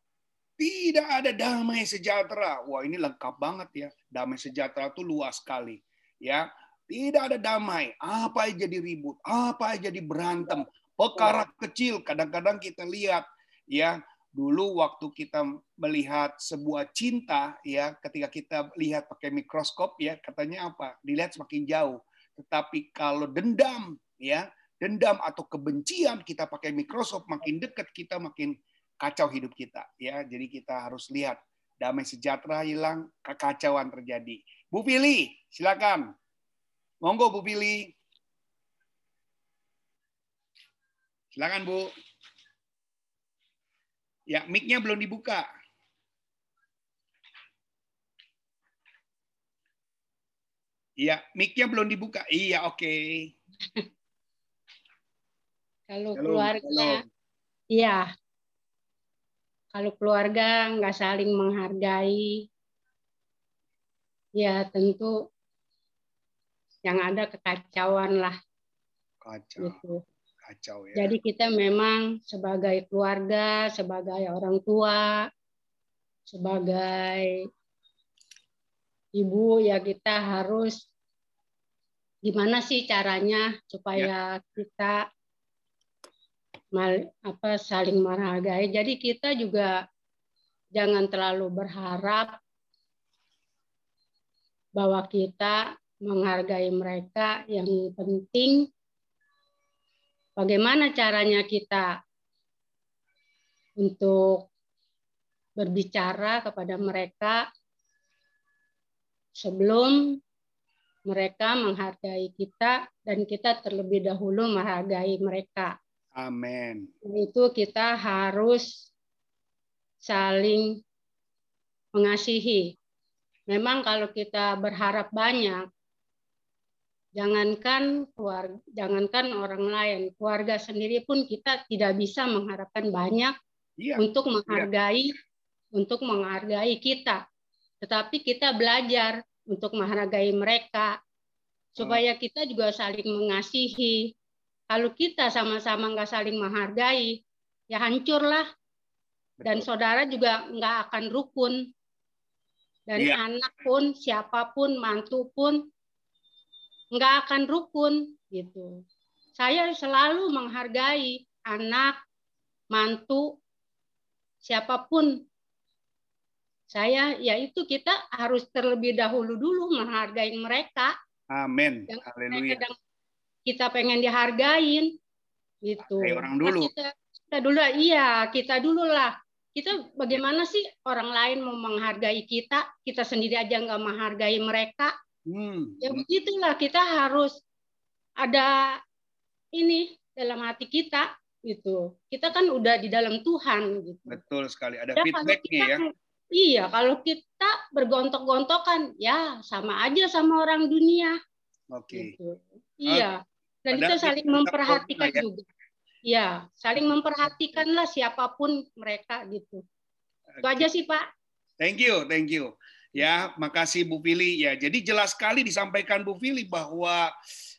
Tidak ada damai sejahtera. Wah, ini lengkap banget ya. Damai sejahtera itu luas sekali. Ya, tidak ada damai. Apa aja jadi ribut, apa aja jadi berantem. Perkara kecil kadang-kadang kita lihat ya, dulu waktu kita melihat sebuah cinta ya, ketika kita lihat pakai mikroskop ya, katanya apa? Dilihat semakin jauh. Tetapi kalau dendam ya, dendam atau kebencian kita pakai mikroskop makin dekat kita makin kacau hidup kita ya. Jadi kita harus lihat damai sejahtera hilang kekacauan terjadi. Bu Pili silakan. Monggo Bu Pili. Silakan Bu. Ya mic-nya belum dibuka. Iya, mic-nya belum dibuka. Iya, oke. Kalau Shalom, keluarga, iya. Kalau keluarga nggak saling menghargai, ya tentu yang ada kekacauan lah Kacau, gitu. kacau ya. Jadi kita memang sebagai keluarga, sebagai orang tua, sebagai ibu ya kita harus gimana sih caranya supaya kita mal, apa saling menghargai. Jadi kita juga jangan terlalu berharap bahwa kita menghargai mereka. Yang penting bagaimana caranya kita untuk berbicara kepada mereka sebelum mereka menghargai kita dan kita terlebih dahulu menghargai mereka. Amin. Itu kita harus saling mengasihi. Memang kalau kita berharap banyak, jangankan keluarga, jangankan orang lain, keluarga sendiri pun kita tidak bisa mengharapkan banyak Iya. untuk menghargai untuk menghargai kita. Tetapi kita belajar untuk menghargai mereka supaya kita juga saling mengasihi. Kalau kita sama-sama nggak saling menghargai, ya hancurlah. Dan saudara juga nggak akan rukun. Dan Iya. anak pun, siapa pun, mantu pun nggak akan rukun gitu. Saya selalu menghargai anak, mantu, siapa pun. Saya yaitu kita harus terlebih dahulu dulu menghargai mereka. Amin. Haleluya. kadang kita pengen dihargain gitu. Hargai orang Nah, dulu. kita, kita dulu iya, kita dulu lah. Kita bagaimana sih orang lain mau menghargai kita, kita sendiri aja nggak menghargai mereka. Hmm. Ya begitulah kita harus ada ini dalam hati kita gitu. Kita kan udah di dalam Tuhan gitu. Betul sekali. Ada Ya, feedbacknya ya. Iya, kalau kita bergontok-gontokan, ya sama aja sama orang dunia. Oke. Gitu. Iya. Dan Padahal kita saling kita memperhatikan juga. Ya, saling memperhatikanlah siapa pun mereka gitu. Itu aja sih Pak. Thank you, thank you. Ya, makasih Bu Fili. Ya, jadi jelas sekali disampaikan Bu Fili bahwa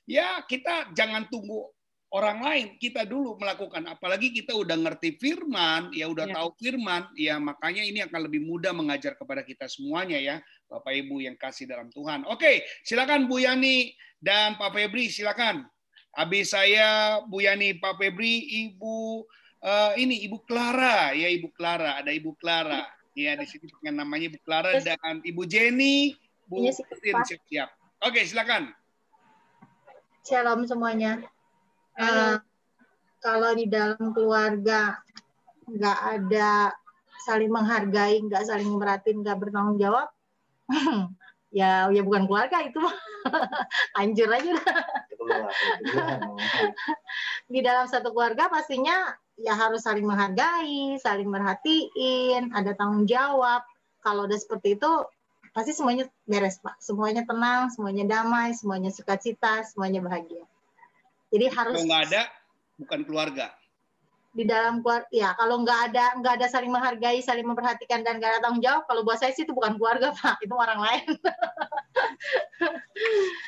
ya kita jangan tunggu orang lain, kita dulu melakukan. Apalagi kita udah ngerti firman, ya udah Ya. tahu firman, ya makanya ini akan lebih mudah mengajar kepada kita semuanya ya, Bapak Ibu yang kasih dalam Tuhan. Oke, silakan Bu Yani dan Pak Febri, silakan. Habis saya Bu Yani, Pak Febri, Ibu eh, ini Ibu Clara, ya Ibu Clara, ada Ibu Clara. Ya, di sini dengan namanya Ibu Clara Terus- dan Ibu Jenny, Bu Iya Pak. siap-siap. Oke, silakan. Shalom semuanya. Eh, kalau di dalam keluarga nggak ada saling menghargai, nggak saling merhatiin, nggak bertanggung jawab, ya ya bukan keluarga itu hancur aja di dalam satu keluarga pastinya ya harus saling menghargai, saling merhatiin, ada tanggung jawab. Kalau udah seperti itu, pasti semuanya beres, Pak. Semuanya tenang, semuanya damai, semuanya sukacita, semuanya bahagia. Jadi harus Kalau nggak ada, bukan keluarga. di dalam keluarga, ya kalau nggak ada nggak ada saling menghargai, saling memperhatikan dan nggak ada tanggung jawab, kalau buat saya sih itu bukan keluarga, Pak. Itu orang lain.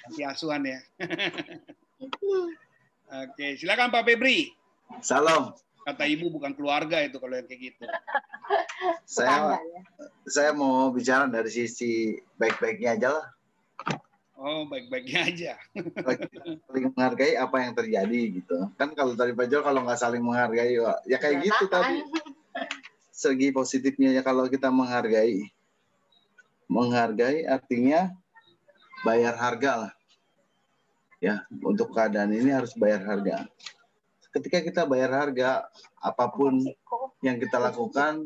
Nanti asuhan ya. Oke, silakan Pak Febri. Salam. Kata ibu bukan keluarga itu kalau yang kayak gitu. Saya ya. saya mau bicara dari sisi baik-baiknya aja lah. Oh, baik-baiknya aja. Saling menghargai apa yang terjadi gitu. Kan kalau tadi Pak Jol kalau nggak saling menghargai ya kayak gitu Berantakan. tapi segi positifnya ya kalau kita menghargai. Menghargai artinya bayar harga lah. Ya, untuk keadaan ini harus bayar harga. Ketika kita bayar harga, apa pun yang kita lakukan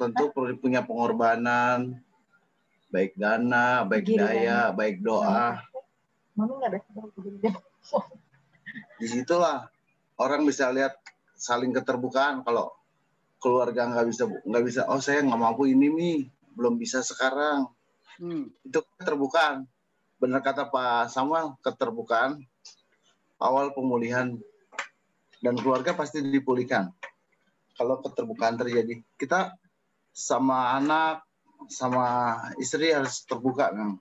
tentu perlu punya pengorbanan, baik dana, baik Giliran. daya, baik doa. Mami nggak ada. Di situlah orang bisa lihat saling keterbukaan kalau keluarga nggak bisa nggak bisa oh saya nggak mampu ini nih belum bisa sekarang Hmm. itu keterbukaan benar kata Pak Samuel keterbukaan awal pemulihan dan keluarga pasti dipulihkan kalau keterbukaan terjadi kita sama anak sama istri harus terbuka kan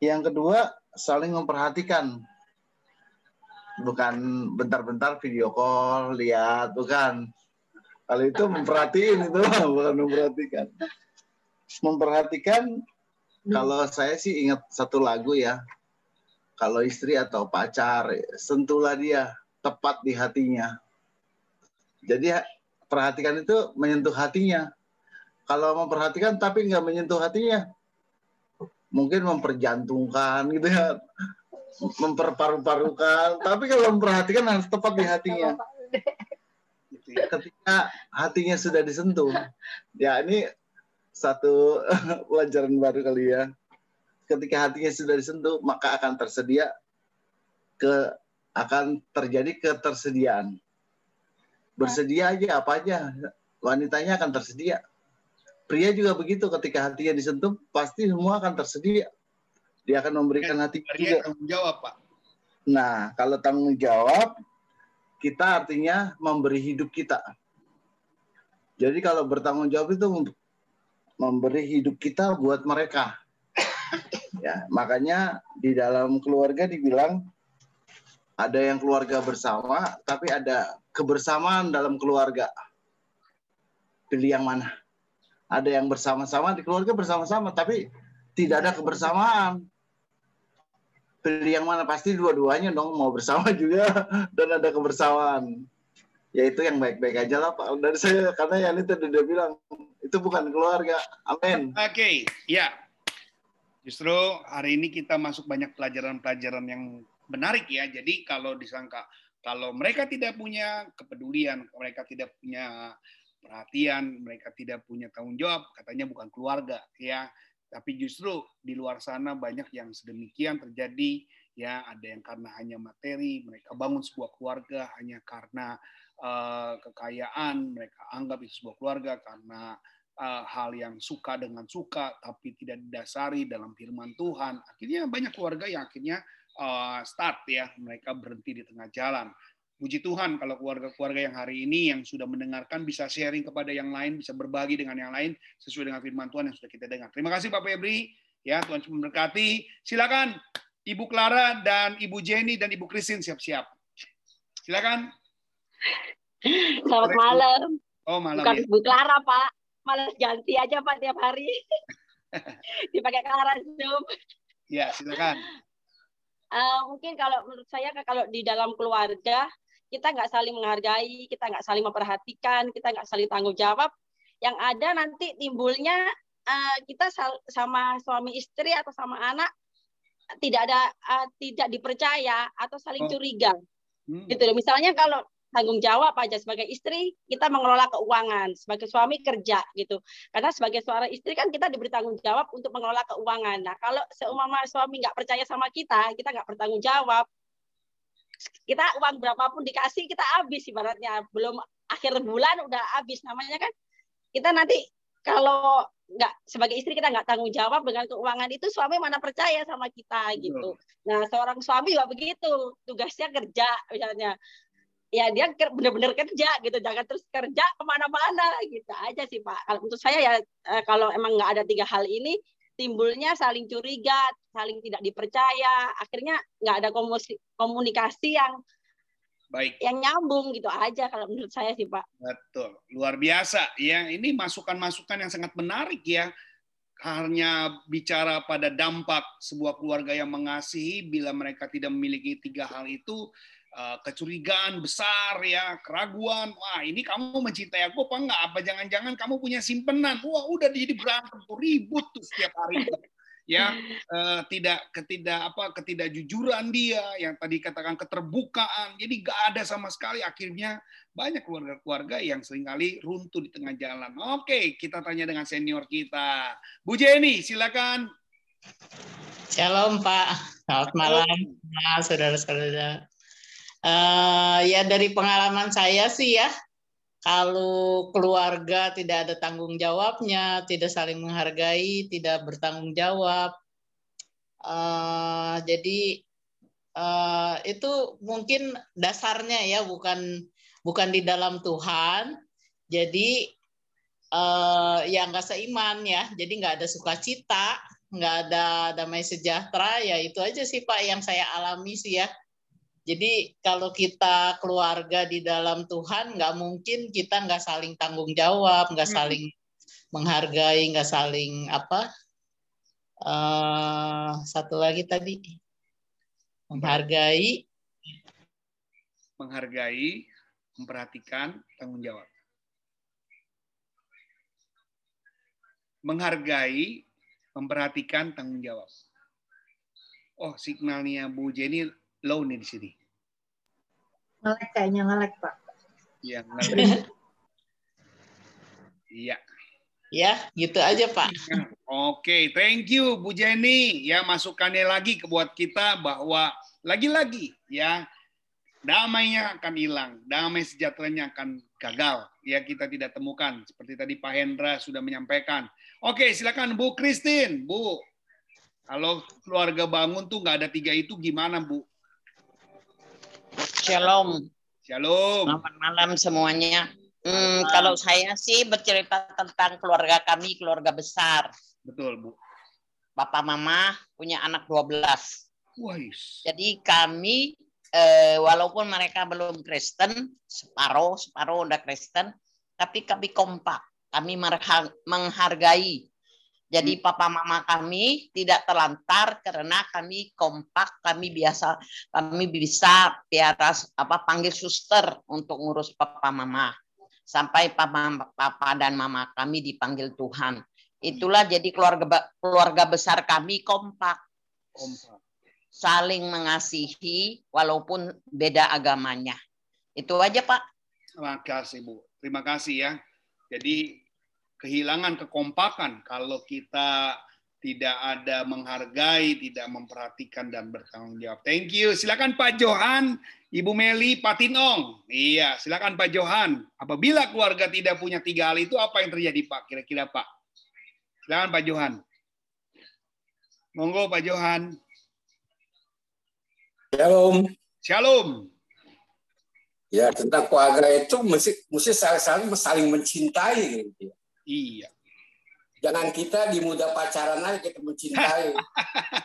yang kedua saling memperhatikan bukan bentar-bentar video call lihat bukan kalau itu memperhatiin itu bukan memperhatikan memperhatikan kalau saya sih ingat satu lagu ya. Kalau istri atau pacar, sentuhlah dia tepat di hatinya. Jadi ha- perhatikan itu menyentuh hatinya. Kalau memperhatikan tapi nggak menyentuh hatinya, mungkin memperjantungkan gitu ya, memperparu-parukan. Tapi kalau memperhatikan harus tepat di hatinya. Gitu ya. Ketika hatinya sudah disentuh, ya ini satu pelajaran baru kali ya. Ketika hatinya sudah disentuh, maka akan tersedia ke akan terjadi ketersediaan. Bersedia aja apa aja, wanitanya akan tersedia. Pria juga begitu, ketika hatinya disentuh, pasti semua akan tersedia. Dia akan memberikan hati juga. Tanggung jawab, Pak. Nah, kalau tanggung jawab, kita artinya memberi hidup kita. Jadi kalau bertanggung jawab itu mem- memberi hidup kita buat mereka. Ya, makanya di dalam keluarga dibilang ada yang keluarga bersama, tapi ada kebersamaan dalam keluarga. Pilih yang mana? Ada yang bersama-sama di keluarga bersama-sama, tapi tidak ada kebersamaan. Pilih yang mana pasti dua-duanya dong mau bersama juga dan ada kebersamaan. Ya itu yang baik-baik aja lah pak. Dari saya karena yang itu udah bilang itu bukan keluarga. Amin. Oke, ya. Justru hari ini kita masuk banyak pelajaran-pelajaran yang menarik ya. Jadi kalau disangka kalau mereka tidak punya kepedulian, mereka tidak punya perhatian, mereka tidak punya tanggung jawab, katanya bukan keluarga ya. Tapi justru di luar sana banyak yang sedemikian terjadi ya, ada yang karena hanya materi, mereka bangun sebuah keluarga hanya karena eh, kekayaan, mereka anggap itu sebuah keluarga karena uh, hal yang suka dengan suka tapi tidak didasari dalam firman Tuhan. Akhirnya banyak keluarga yang akhirnya uh, start ya, mereka berhenti di tengah jalan. Puji Tuhan kalau keluarga-keluarga yang hari ini yang sudah mendengarkan bisa sharing kepada yang lain, bisa berbagi dengan yang lain sesuai dengan firman Tuhan yang sudah kita dengar. Terima kasih Pak Febri, ya Tuhan memberkati. Silakan Ibu Clara dan Ibu Jenny dan Ibu Christine siap-siap. Silakan. Selamat malam. Oh malam Bukan ya. Bu Clara, Pak. Malas ganti aja, Pak, tiap hari. Dipakai Clara Zoom. Ya silakan. Eh, mungkin kalau menurut saya kalau di dalam keluarga kita nggak saling menghargai, kita nggak saling memperhatikan, kita nggak saling tanggung jawab, yang ada nanti timbulnya eh, kita sama suami istri atau sama anak tidak ada eh, tidak dipercaya atau saling Oh. curiga. Hmm. gitu loh. Misalnya kalau tanggung jawab aja sebagai istri kita mengelola keuangan, sebagai suami kerja gitu. Karena sebagai seorang istri kan kita diberi tanggung jawab untuk mengelola keuangan. Nah kalau seumpama suami nggak percaya sama kita, kita nggak bertanggung jawab, kita uang berapapun dikasih kita habis ibaratnya. Belum akhir bulan udah habis. Namanya kan kita nanti kalau nggak sebagai istri kita nggak tanggung jawab dengan keuangan itu suami mana percaya sama kita gitu. Nah seorang suami juga begitu. Tugasnya kerja misalnya. Ya dia benar-benar kerja gitu. Jangan terus kerja ke mana-mana gitu aja sih pak. Kalau untuk saya ya eh, kalau emang nggak ada tiga hal ini timbulnya saling curiga saling tidak dipercaya. Akhirnya nggak ada komunikasi yang baik. yang nyambung gitu aja kalau menurut saya sih pak. Betul. Luar biasa. Ya ini masukan-masukan yang sangat menarik ya. Hanya bicara pada dampak sebuah keluarga yang mengasihi bila mereka tidak memiliki tiga hal itu kecurigaan besar ya, keraguan. Wah, ini kamu mencintai aku apa enggak? Apa jangan-jangan kamu punya simpenan? Wah, udah jadi berantem ribut tuh setiap hari. ya, uh, tidak ketidak apa ketidakjujuran dia yang tadi katakan keterbukaan. Jadi gak ada sama sekali akhirnya banyak keluarga-keluarga yang sering kali runtuh di tengah jalan. Oke, kita tanya dengan senior kita. Bu Jenny, silakan. Shalom Pak, selamat malam, saudara-saudara. Uh, ya dari pengalaman saya sih ya, kalau keluarga tidak ada tanggung jawabnya, tidak saling menghargai, tidak bertanggung jawab, uh, jadi uh, itu mungkin dasarnya ya bukan bukan di dalam Tuhan, jadi uh, ya nggak seiman ya, jadi nggak ada sukacita, nggak ada damai sejahtera, ya itu aja sih Pak yang saya alami sih ya jadi kalau kita keluarga di dalam Tuhan, nggak mungkin kita nggak saling tanggung jawab, nggak hmm. saling menghargai, nggak saling apa? Uh, satu lagi tadi menghargai, menghargai, memperhatikan, tanggung jawab. Menghargai, memperhatikan, tanggung jawab. Oh, signalnya Bu Jenny low nih di sini. Ngelek kayaknya ngelek, Pak. Iya, ngelek. Iya. Ya, gitu aja, Pak. Oke, okay, thank you Bu Jenny. Ya, masukannya lagi ke buat kita bahwa lagi-lagi ya damainya akan hilang, damai sejahteranya akan gagal. Ya, kita tidak temukan seperti tadi Pak Hendra sudah menyampaikan. Oke, silakan Bu Christine, Bu. Kalau keluarga bangun tuh nggak ada tiga itu gimana, Bu? Shalom. Shalom. Selamat malam semuanya. Hmm, kalau saya sih bercerita tentang keluarga kami, keluarga besar. Betul, Bu. Bapak Mama punya anak 12. Wais. Jadi kami eh, walaupun mereka belum Kristen, separuh separuh udah Kristen, tapi kami kompak. Kami menghargai jadi hmm. papa mama kami tidak terlantar karena kami kompak, kami biasa kami bisa piara apa panggil suster untuk ngurus papa mama. Sampai papa papa dan mama kami dipanggil Tuhan. Itulah jadi keluarga keluarga besar kami kompak. Kompak. Saling mengasihi walaupun beda agamanya. Itu aja, Pak. Terima kasih, Bu. Terima kasih ya. Jadi kehilangan kekompakan kalau kita tidak ada menghargai, tidak memperhatikan dan bertanggung jawab. Thank you. Silakan Pak Johan, Ibu Meli, Pak Tinong. Iya, silakan Pak Johan. Apabila keluarga tidak punya tiga hal itu, apa yang terjadi Pak? Kira-kira Pak. Silakan Pak Johan. Monggo Pak Johan. Shalom. Shalom. Ya tentang keluarga itu mesti mesti saling saling mencintai gitu. Ya. Iya. Jangan kita di muda pacaran aja kita mencintai.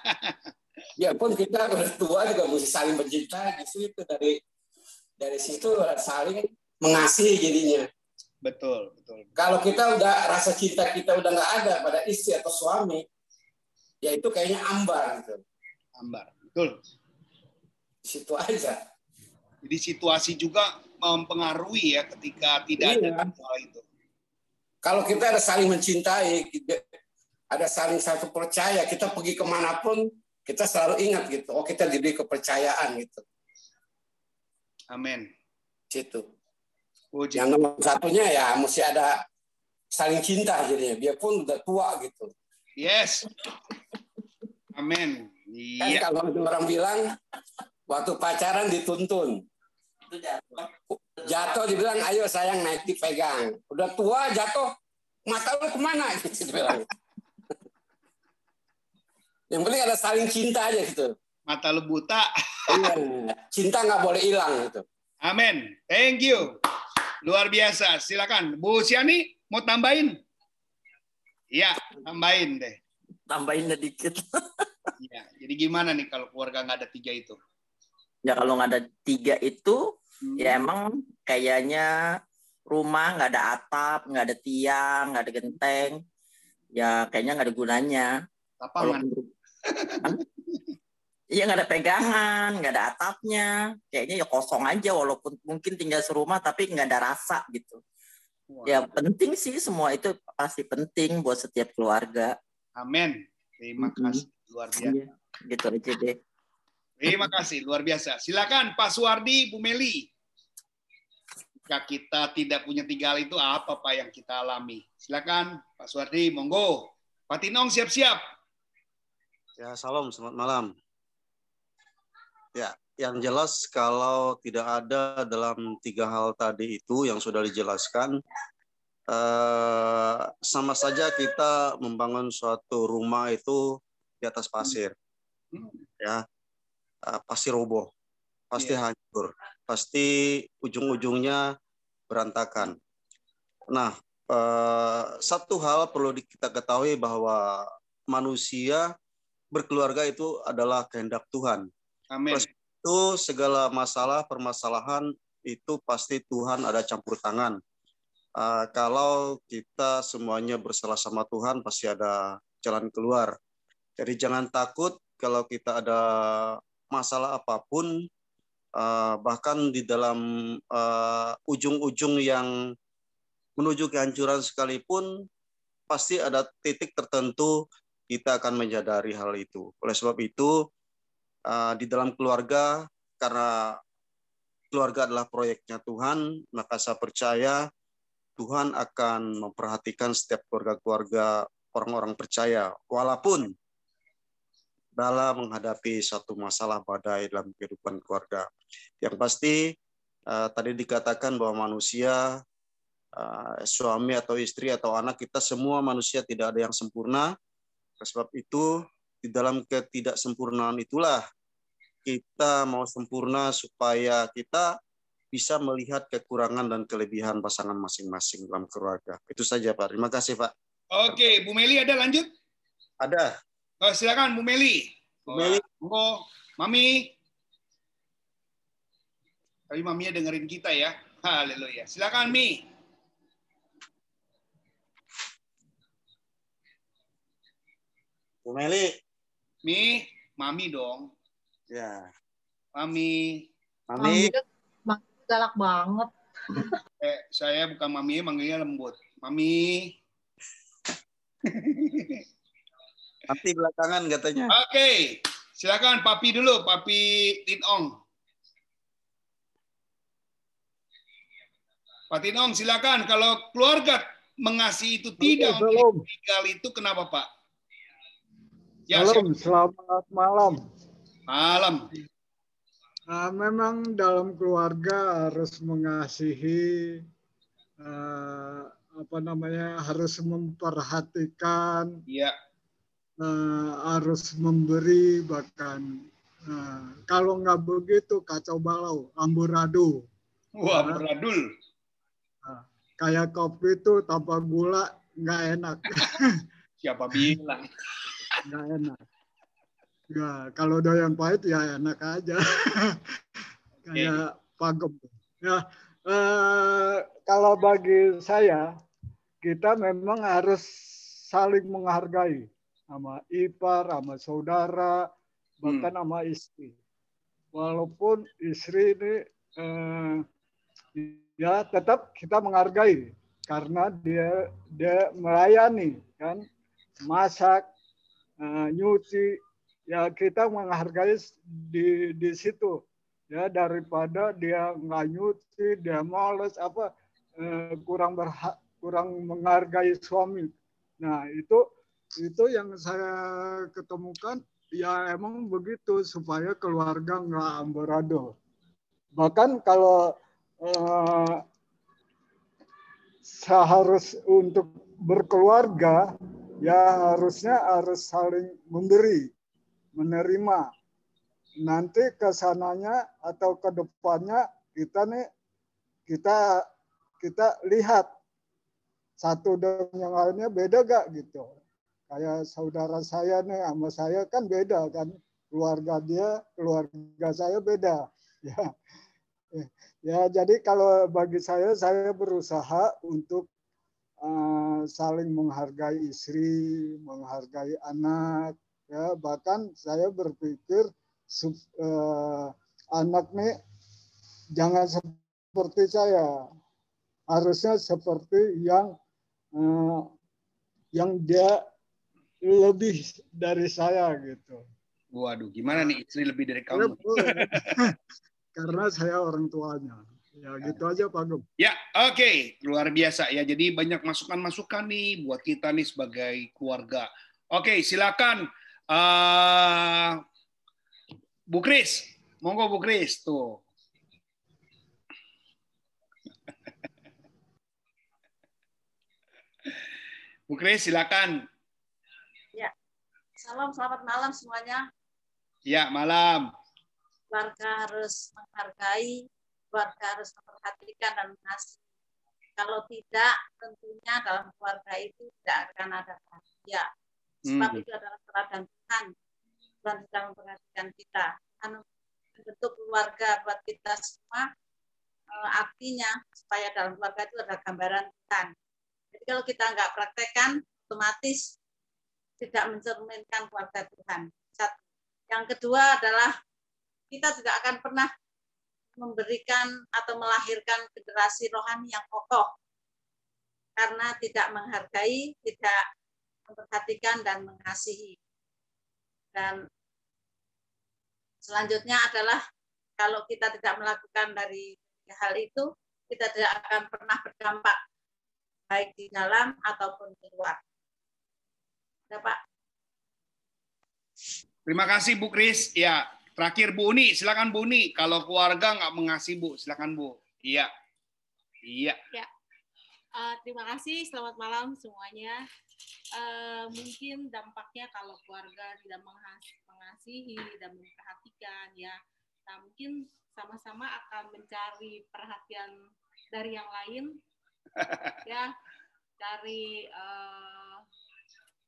ya pun kita berdua juga mesti saling mencintai di situ dari dari situ saling mengasihi jadinya. Betul, betul. Kalau kita udah rasa cinta kita udah nggak ada pada istri atau suami, ya itu kayaknya ambar gitu. Ambar, betul. Di situ aja. Jadi situasi juga mempengaruhi ya ketika tidak iya. ada hal itu. Kalau kita ada saling mencintai, ada saling satu percaya, kita pergi ke mana pun, kita selalu ingat gitu. Oh kita diberi kepercayaan gitu. Amin. Situ. Yang nomor satunya ya mesti ada saling cinta jadinya. Biarpun udah tua gitu. Yes. Amin. Kan iya. kalau orang bilang waktu pacaran dituntun. Jatuh dibilang ayo sayang naik dipegang. Udah tua jatuh mata lu ke mana? Gitu dibilang yang penting ada saling cinta aja gitu. Mata lu buta. Iya. Cinta nggak boleh hilang gitu. Amin. Thank you. Luar biasa. Silakan. Bu Siani mau tambahin? Iya tambahin deh. Tambahin sedikit Iya, jadi gimana nih kalau keluarga nggak ada tiga itu? ya kalau nggak ada tiga itu ya emang kayaknya rumah nggak ada atap nggak ada tiang nggak ada genteng ya kayaknya nggak ada gunanya Lapangan. Iya nggak ada pegangan, nggak ada atapnya, kayaknya ya kosong aja walaupun mungkin tinggal serumah tapi nggak ada rasa gitu. Ya penting sih semua itu pasti penting buat setiap keluarga. Amin. Terima kasih luar biasa. Iya, gitu aja deh. Terima kasih luar biasa. Silakan Pak Suwardi, Bu Meli. Jika kita tidak punya tiga hal itu apa Pak yang kita alami? Silakan Pak Suwardi, monggo. Pak Tinong siap-siap. Ya, salam, selamat malam. Ya, yang jelas kalau tidak ada dalam tiga hal tadi itu yang sudah dijelaskan, eh, sama saja kita membangun suatu rumah itu di atas pasir. Ya, eh, pasti roboh, pasti hancur, pasti ujung-ujungnya berantakan. Nah, eh, satu hal perlu kita ketahui bahwa manusia berkeluarga itu adalah kehendak Tuhan. Amin. Oleh itu segala masalah permasalahan itu pasti Tuhan ada campur tangan. Uh, kalau kita semuanya bersalah sama Tuhan pasti ada jalan keluar. Jadi jangan takut kalau kita ada masalah apa pun, uh, bahkan di dalam uh, ujung-ujung yang menuju kehancuran sekalipun, pasti ada titik tertentu kita akan menyadari hal itu. Oleh sebab itu, uh, di dalam keluarga, karena keluarga adalah proyeknya Tuhan, maka saya percaya Tuhan akan memperhatikan setiap keluarga-keluarga orang-orang percaya, walaupun dalam menghadapi satu masalah badai dalam kehidupan keluarga. Yang pasti uh, tadi dikatakan bahwa manusia, uh, suami atau istri atau anak kita semua manusia tidak ada yang sempurna. Sebab itu di dalam ketidaksempurnaan itulah kita mau sempurna supaya kita bisa melihat kekurangan dan kelebihan pasangan masing-masing dalam keluarga. Itu saja Pak. Terima kasih Pak. Oke, Bu Meli ada lanjut? Ada. Oh, silakan Bu Meli. Bu Meli. Oh, Mami. Tapi maminya dengerin kita ya. Haleluya. Silakan Mi. Bu Meli. Mi, Mami dong. Ya. Mami. Mami. Mami galak banget. Eh, saya bukan Mami, manggilnya lembut. Mami. Nanti belakangan katanya. Oke, silakan Papi dulu, Papi Tinong. Pak Tinong, silakan. Kalau keluarga mengasihi itu tidak Salam. tinggal itu kenapa Pak? Ya, Salam, selamat malam. Malam. Nah, memang dalam keluarga harus mengasihi, eh, apa namanya, harus memperhatikan, Iya. Eh, harus memberi bahkan. Nah, kalau nggak begitu kacau balau, amburadul. Wah, Nah, beradul. kayak kopi itu tanpa gula nggak enak. Siapa bilang? nggak enak. Ya, kalau doyan pahit ya enak aja. Kayak pagem. Ya, eh, kalau bagi saya kita memang harus saling menghargai sama ipar, sama saudara, bahkan sama istri. Walaupun istri ini eh, ya tetap kita menghargai karena dia dia melayani kan? Masak eh, nyuci ya kita menghargai di di situ ya daripada dia nggak nyuci dia males apa eh, kurang berhak kurang menghargai suami. Nah itu itu yang saya ketemukan ya emang begitu supaya keluarga nggak amburadul bahkan kalau eh, seharus untuk berkeluarga ya harusnya harus saling memberi, menerima. Nanti ke sananya atau ke depannya kita nih kita kita lihat satu dengan yang lainnya beda gak gitu. Kayak saudara saya nih sama saya kan beda kan. Keluarga dia, keluarga saya beda. Ya, ya jadi kalau bagi saya saya berusaha untuk uh, saling menghargai istri, menghargai anak. Ya bahkan saya berpikir sub, uh, anak nih jangan seperti saya harusnya seperti yang uh, yang dia lebih dari saya gitu. Waduh, gimana nih istri lebih dari kamu? Karena saya orang tuanya. Ya gitu aja Pak Gem. Ya, oke, okay. luar biasa ya. Jadi banyak masukan-masukan nih buat kita nih sebagai keluarga. Oke, okay, silakan uh, Bu Kris. Monggo Bu Kris tuh. Bu Kris, silakan. Salam, selamat malam semuanya. Ya, malam. Keluarga harus menghargai, keluarga harus memperhatikan dan mengasihi. Kalau tidak, tentunya dalam keluarga itu tidak akan ada bahagia. Sebab hmm. itu adalah teladan Tuhan. Tuhan sedang memperhatikan kita. Anu, bentuk keluarga buat kita semua, eh, artinya supaya dalam keluarga itu ada gambaran Tuhan jadi kalau kita nggak praktekkan, otomatis tidak mencerminkan keluarga Tuhan. Yang kedua adalah kita tidak akan pernah memberikan atau melahirkan generasi rohani yang kokoh karena tidak menghargai, tidak memperhatikan dan mengasihi. Dan selanjutnya adalah kalau kita tidak melakukan dari hal itu, kita tidak akan pernah berdampak baik di dalam ataupun di luar. Ya, Pak. Terima kasih Bu Kris. Ya, terakhir Bu Uni, silakan Bu Uni. Kalau keluarga nggak mengasihi Bu, silakan Bu. Iya. Iya. Ya. Uh, terima kasih. Selamat malam semuanya. Uh, mungkin dampaknya kalau keluarga tidak mengasihi dan memperhatikan ya. Nah, mungkin sama-sama akan mencari perhatian dari yang lain ya dari uh,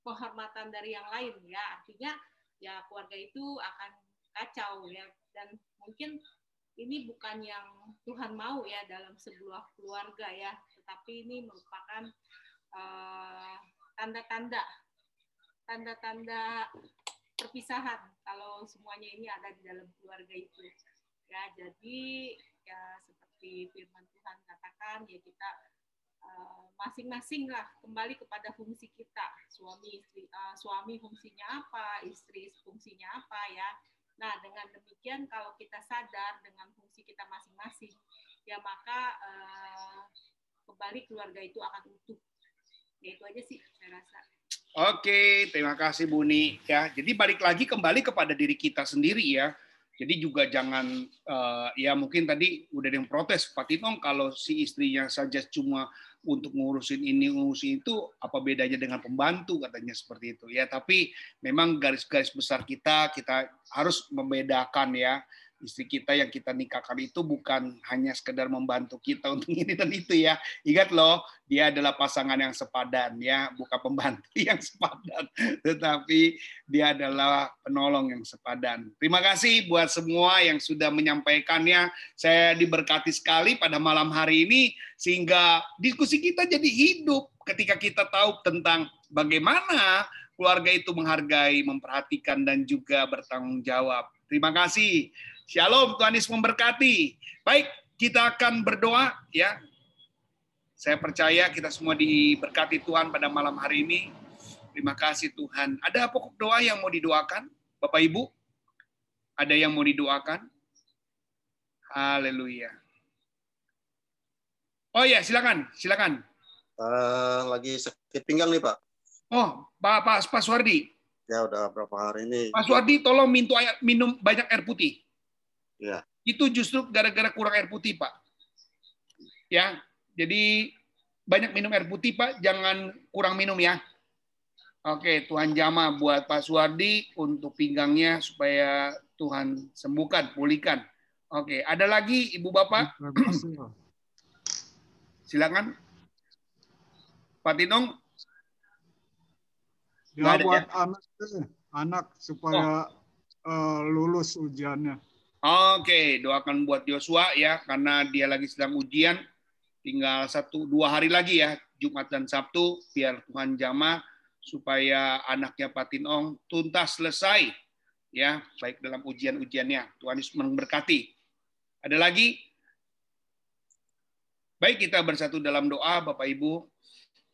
penghormatan dari yang lain ya. Artinya ya keluarga itu akan kacau ya. Dan mungkin ini bukan yang Tuhan mau ya dalam sebuah keluarga ya. Tetapi ini merupakan uh, tanda-tanda tanda-tanda perpisahan kalau semuanya ini ada di dalam keluarga itu ya. Jadi ya seperti firman Tuhan katakan ya kita Eh, masing-masing lah kembali kepada fungsi kita suami istri uh, suami fungsinya apa istri fungsinya apa ya nah dengan demikian kalau kita sadar dengan fungsi kita masing-masing ya maka uh, kembali keluarga itu akan utuh ya itu aja sih saya rasa Oke, terima kasih Buni. Ya, jadi balik lagi kembali kepada diri kita sendiri ya. Jadi juga jangan uh, ya mungkin tadi udah ada yang protes Pak Tinong kalau si istrinya saja cuma untuk ngurusin ini ngurusin itu apa bedanya dengan pembantu katanya seperti itu. Ya tapi memang garis-garis besar kita kita harus membedakan ya istri kita yang kita nikahkan itu bukan hanya sekedar membantu kita untuk ini dan itu ya. Ingat loh, dia adalah pasangan yang sepadan ya, bukan pembantu yang sepadan, tetapi dia adalah penolong yang sepadan. Terima kasih buat semua yang sudah menyampaikannya. Saya diberkati sekali pada malam hari ini sehingga diskusi kita jadi hidup ketika kita tahu tentang bagaimana keluarga itu menghargai, memperhatikan dan juga bertanggung jawab. Terima kasih. Shalom, Tuhan Yesus memberkati. Baik, kita akan berdoa ya. Saya percaya kita semua diberkati Tuhan pada malam hari ini. Terima kasih Tuhan. Ada pokok doa yang mau didoakan? Bapak Ibu? Ada yang mau didoakan? Haleluya. Oh ya, silakan, silakan. Uh, lagi sakit pinggang nih Pak. Oh, Pak Pak, Pak Suwardi. Ya udah berapa hari ini. Pak Suwardi, tolong minum air, minum banyak air putih. Ya. Itu justru gara-gara kurang air putih, Pak. Ya, jadi banyak minum air putih Pak, jangan kurang minum ya. Oke, Tuhan jama buat Pak Suwardi untuk pinggangnya supaya Tuhan sembuhkan, pulihkan. Oke, ada lagi Ibu Bapak? Silakan. Pak Tinong. Ya buat ya? anak anak supaya eh, lulus ujiannya. Oke, doakan buat Yosua ya, karena dia lagi sedang ujian. Tinggal satu dua hari lagi ya, Jumat dan Sabtu, biar Tuhan jamah supaya anaknya Pak Tinong tuntas selesai ya, baik dalam ujian-ujiannya. Tuhan Yesus memberkati. Ada lagi? Baik kita bersatu dalam doa, Bapak Ibu.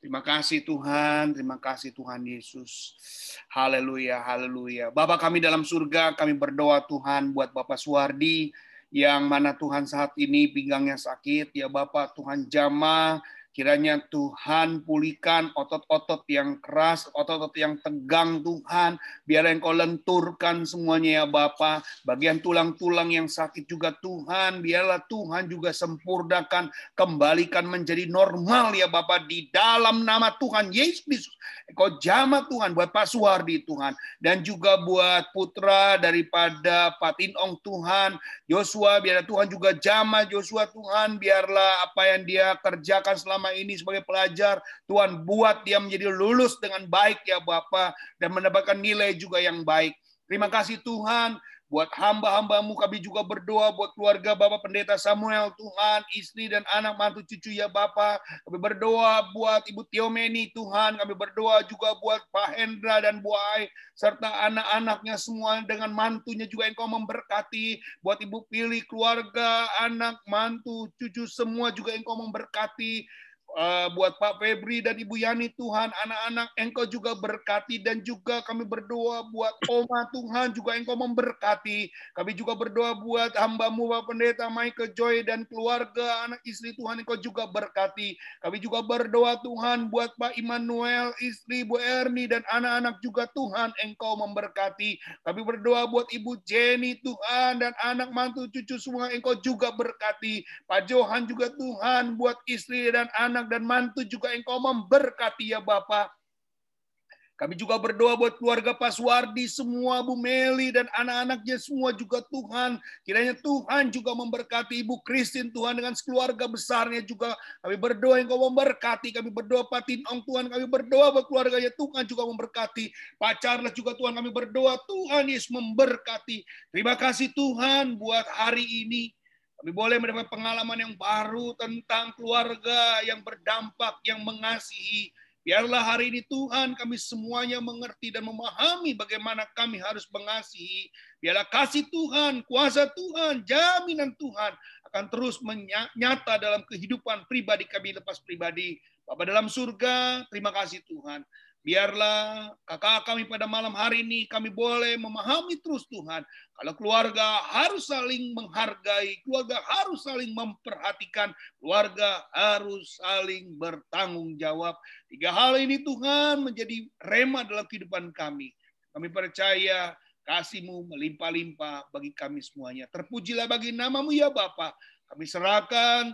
Terima kasih Tuhan, terima kasih Tuhan Yesus. Haleluya, haleluya. Bapak kami dalam surga, kami berdoa Tuhan buat Bapak Suwardi yang mana Tuhan saat ini pinggangnya sakit. Ya Bapak Tuhan jamah, kiranya Tuhan pulihkan otot-otot yang keras, otot-otot yang tegang Tuhan. Biar Engkau lenturkan semuanya ya Bapak. Bagian tulang-tulang yang sakit juga Tuhan, biarlah Tuhan juga sempurnakan, kembalikan menjadi normal ya Bapak di dalam nama Tuhan Yesus Kristus. Engkau jamah Tuhan buat Pak Suwardi Tuhan dan juga buat putra daripada Pak Tinong Tuhan, Joshua biar Tuhan juga jamah Joshua Tuhan, biarlah apa yang dia kerjakan selama ini sebagai pelajar Tuhan buat dia menjadi lulus dengan baik ya Bapak dan mendapatkan nilai juga yang baik. Terima kasih Tuhan buat hamba-hambamu kami juga berdoa buat keluarga Bapak Pendeta Samuel Tuhan, istri dan anak mantu cucu ya Bapak. Kami berdoa buat Ibu Tiomeni Tuhan, kami berdoa juga buat Pak Hendra dan Bu Ai serta anak-anaknya semua dengan mantunya juga Engkau memberkati. Buat Ibu Pilih keluarga, anak, mantu, cucu semua juga Engkau memberkati. Uh, buat Pak Febri dan Ibu Yani Tuhan, anak-anak Engkau juga berkati dan juga kami berdoa buat Oma Tuhan juga Engkau memberkati. Kami juga berdoa buat hambamu Bapak Pendeta Michael Joy dan keluarga anak istri Tuhan Engkau juga berkati. Kami juga berdoa Tuhan buat Pak Immanuel, istri Bu Erni dan anak-anak juga Tuhan Engkau memberkati. Kami berdoa buat Ibu Jenny Tuhan dan anak mantu cucu semua Engkau juga berkati. Pak Johan juga Tuhan buat istri dan anak dan mantu juga engkau memberkati ya Bapak. Kami juga berdoa buat keluarga Pak Suwardi, semua Bu Meli dan anak-anaknya semua juga Tuhan. Kiranya Tuhan juga memberkati Ibu Kristin Tuhan dengan keluarga besarnya juga. Kami berdoa Engkau memberkati. Kami berdoa Pak Tinong Tuhan. Kami berdoa buat keluarganya Tuhan juga memberkati. Pak juga Tuhan kami berdoa Tuhan Yesus memberkati. Terima kasih Tuhan buat hari ini. Kami boleh mendapat pengalaman yang baru tentang keluarga yang berdampak, yang mengasihi. Biarlah hari ini Tuhan kami semuanya mengerti dan memahami bagaimana kami harus mengasihi. Biarlah kasih Tuhan, kuasa Tuhan, jaminan Tuhan akan terus menyata dalam kehidupan pribadi kami lepas pribadi. Bapak dalam surga, terima kasih Tuhan. Biarlah kakak kami pada malam hari ini kami boleh memahami terus Tuhan. Kalau keluarga harus saling menghargai, keluarga harus saling memperhatikan, keluarga harus saling bertanggung jawab. Tiga hal ini Tuhan menjadi rema dalam kehidupan kami. Kami percaya kasih-Mu melimpah-limpah bagi kami semuanya. Terpujilah bagi namamu ya Bapa. Kami serahkan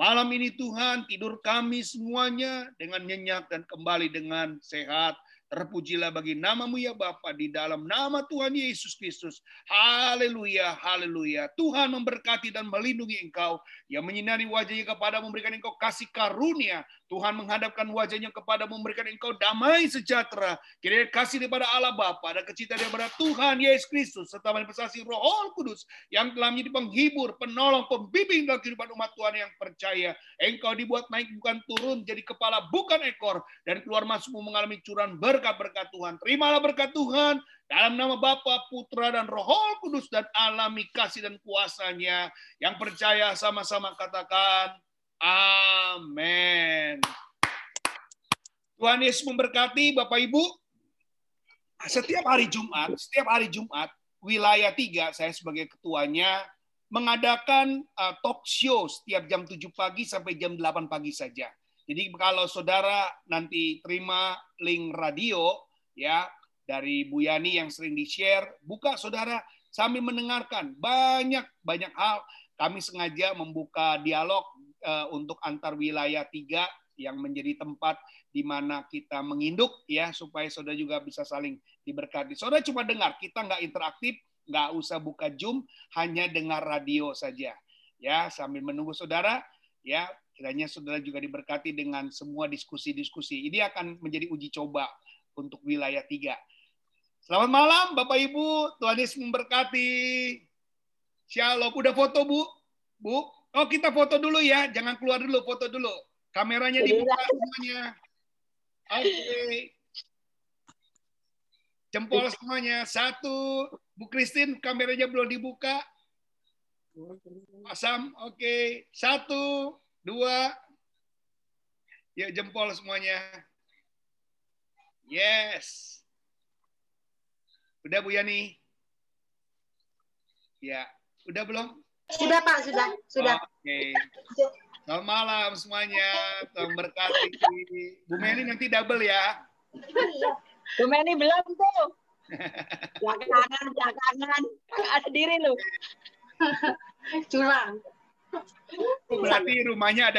Malam ini Tuhan, tidur kami semuanya dengan nyenyak dan kembali dengan sehat. Terpujilah bagi namamu ya Bapa di dalam nama Tuhan Yesus Kristus. Haleluya, haleluya. Tuhan memberkati dan melindungi engkau. Yang menyinari wajahnya kepada memberikan engkau kasih karunia. Tuhan menghadapkan wajahnya kepada memberikan engkau damai sejahtera. Kiranya kasih daripada Allah Bapa dan kecintaan daripada Tuhan Yesus Kristus serta manifestasi Roh Kudus yang telah menjadi penghibur, penolong, pembimbing dalam kehidupan umat Tuhan yang percaya. Engkau dibuat naik bukan turun, jadi kepala bukan ekor dan keluar masukmu mengalami curan berkat-berkat Tuhan. Terimalah berkat Tuhan dalam nama Bapa, Putra, dan Roh Kudus dan alami kasih dan kuasanya. Yang percaya sama-sama katakan, Amin. Tuhan Yesus memberkati Bapak Ibu. Setiap hari Jumat, setiap hari Jumat, wilayah 3, saya sebagai ketuanya, mengadakan uh, talk show setiap jam 7 pagi sampai jam 8 pagi saja. Jadi kalau saudara nanti terima link radio ya dari Bu Yani yang sering di-share, buka saudara sambil mendengarkan banyak banyak hal. Kami sengaja membuka dialog uh, untuk antar wilayah tiga yang menjadi tempat di mana kita menginduk ya supaya saudara juga bisa saling diberkati. Saudara cuma dengar, kita nggak interaktif, nggak usah buka Zoom, hanya dengar radio saja. Ya, sambil menunggu saudara, ya kiranya saudara juga diberkati dengan semua diskusi-diskusi. Ini akan menjadi uji coba untuk wilayah tiga. Selamat malam Bapak Ibu, Tuhan Yesus memberkati. Shalom. Udah foto Bu? Bu? Oh kita foto dulu ya, jangan keluar dulu, foto dulu. Kameranya dibuka semuanya. Oke. Okay. Jempol semuanya. Satu. Bu Christine, kameranya belum dibuka. Asam, oke. Okay. Satu, dua. Ya, jempol semuanya. Yes. Udah Bu Yani? Ya. Udah belum? Sudah Pak, sudah. Sudah. Oke. Okay. Selamat malam semuanya. Tuhan berkati. Bu Meni nanti double ya. Bu Meni belum tuh. Belakangan, belakangan. Ada diri lu. Curang. Berarti rumahnya ada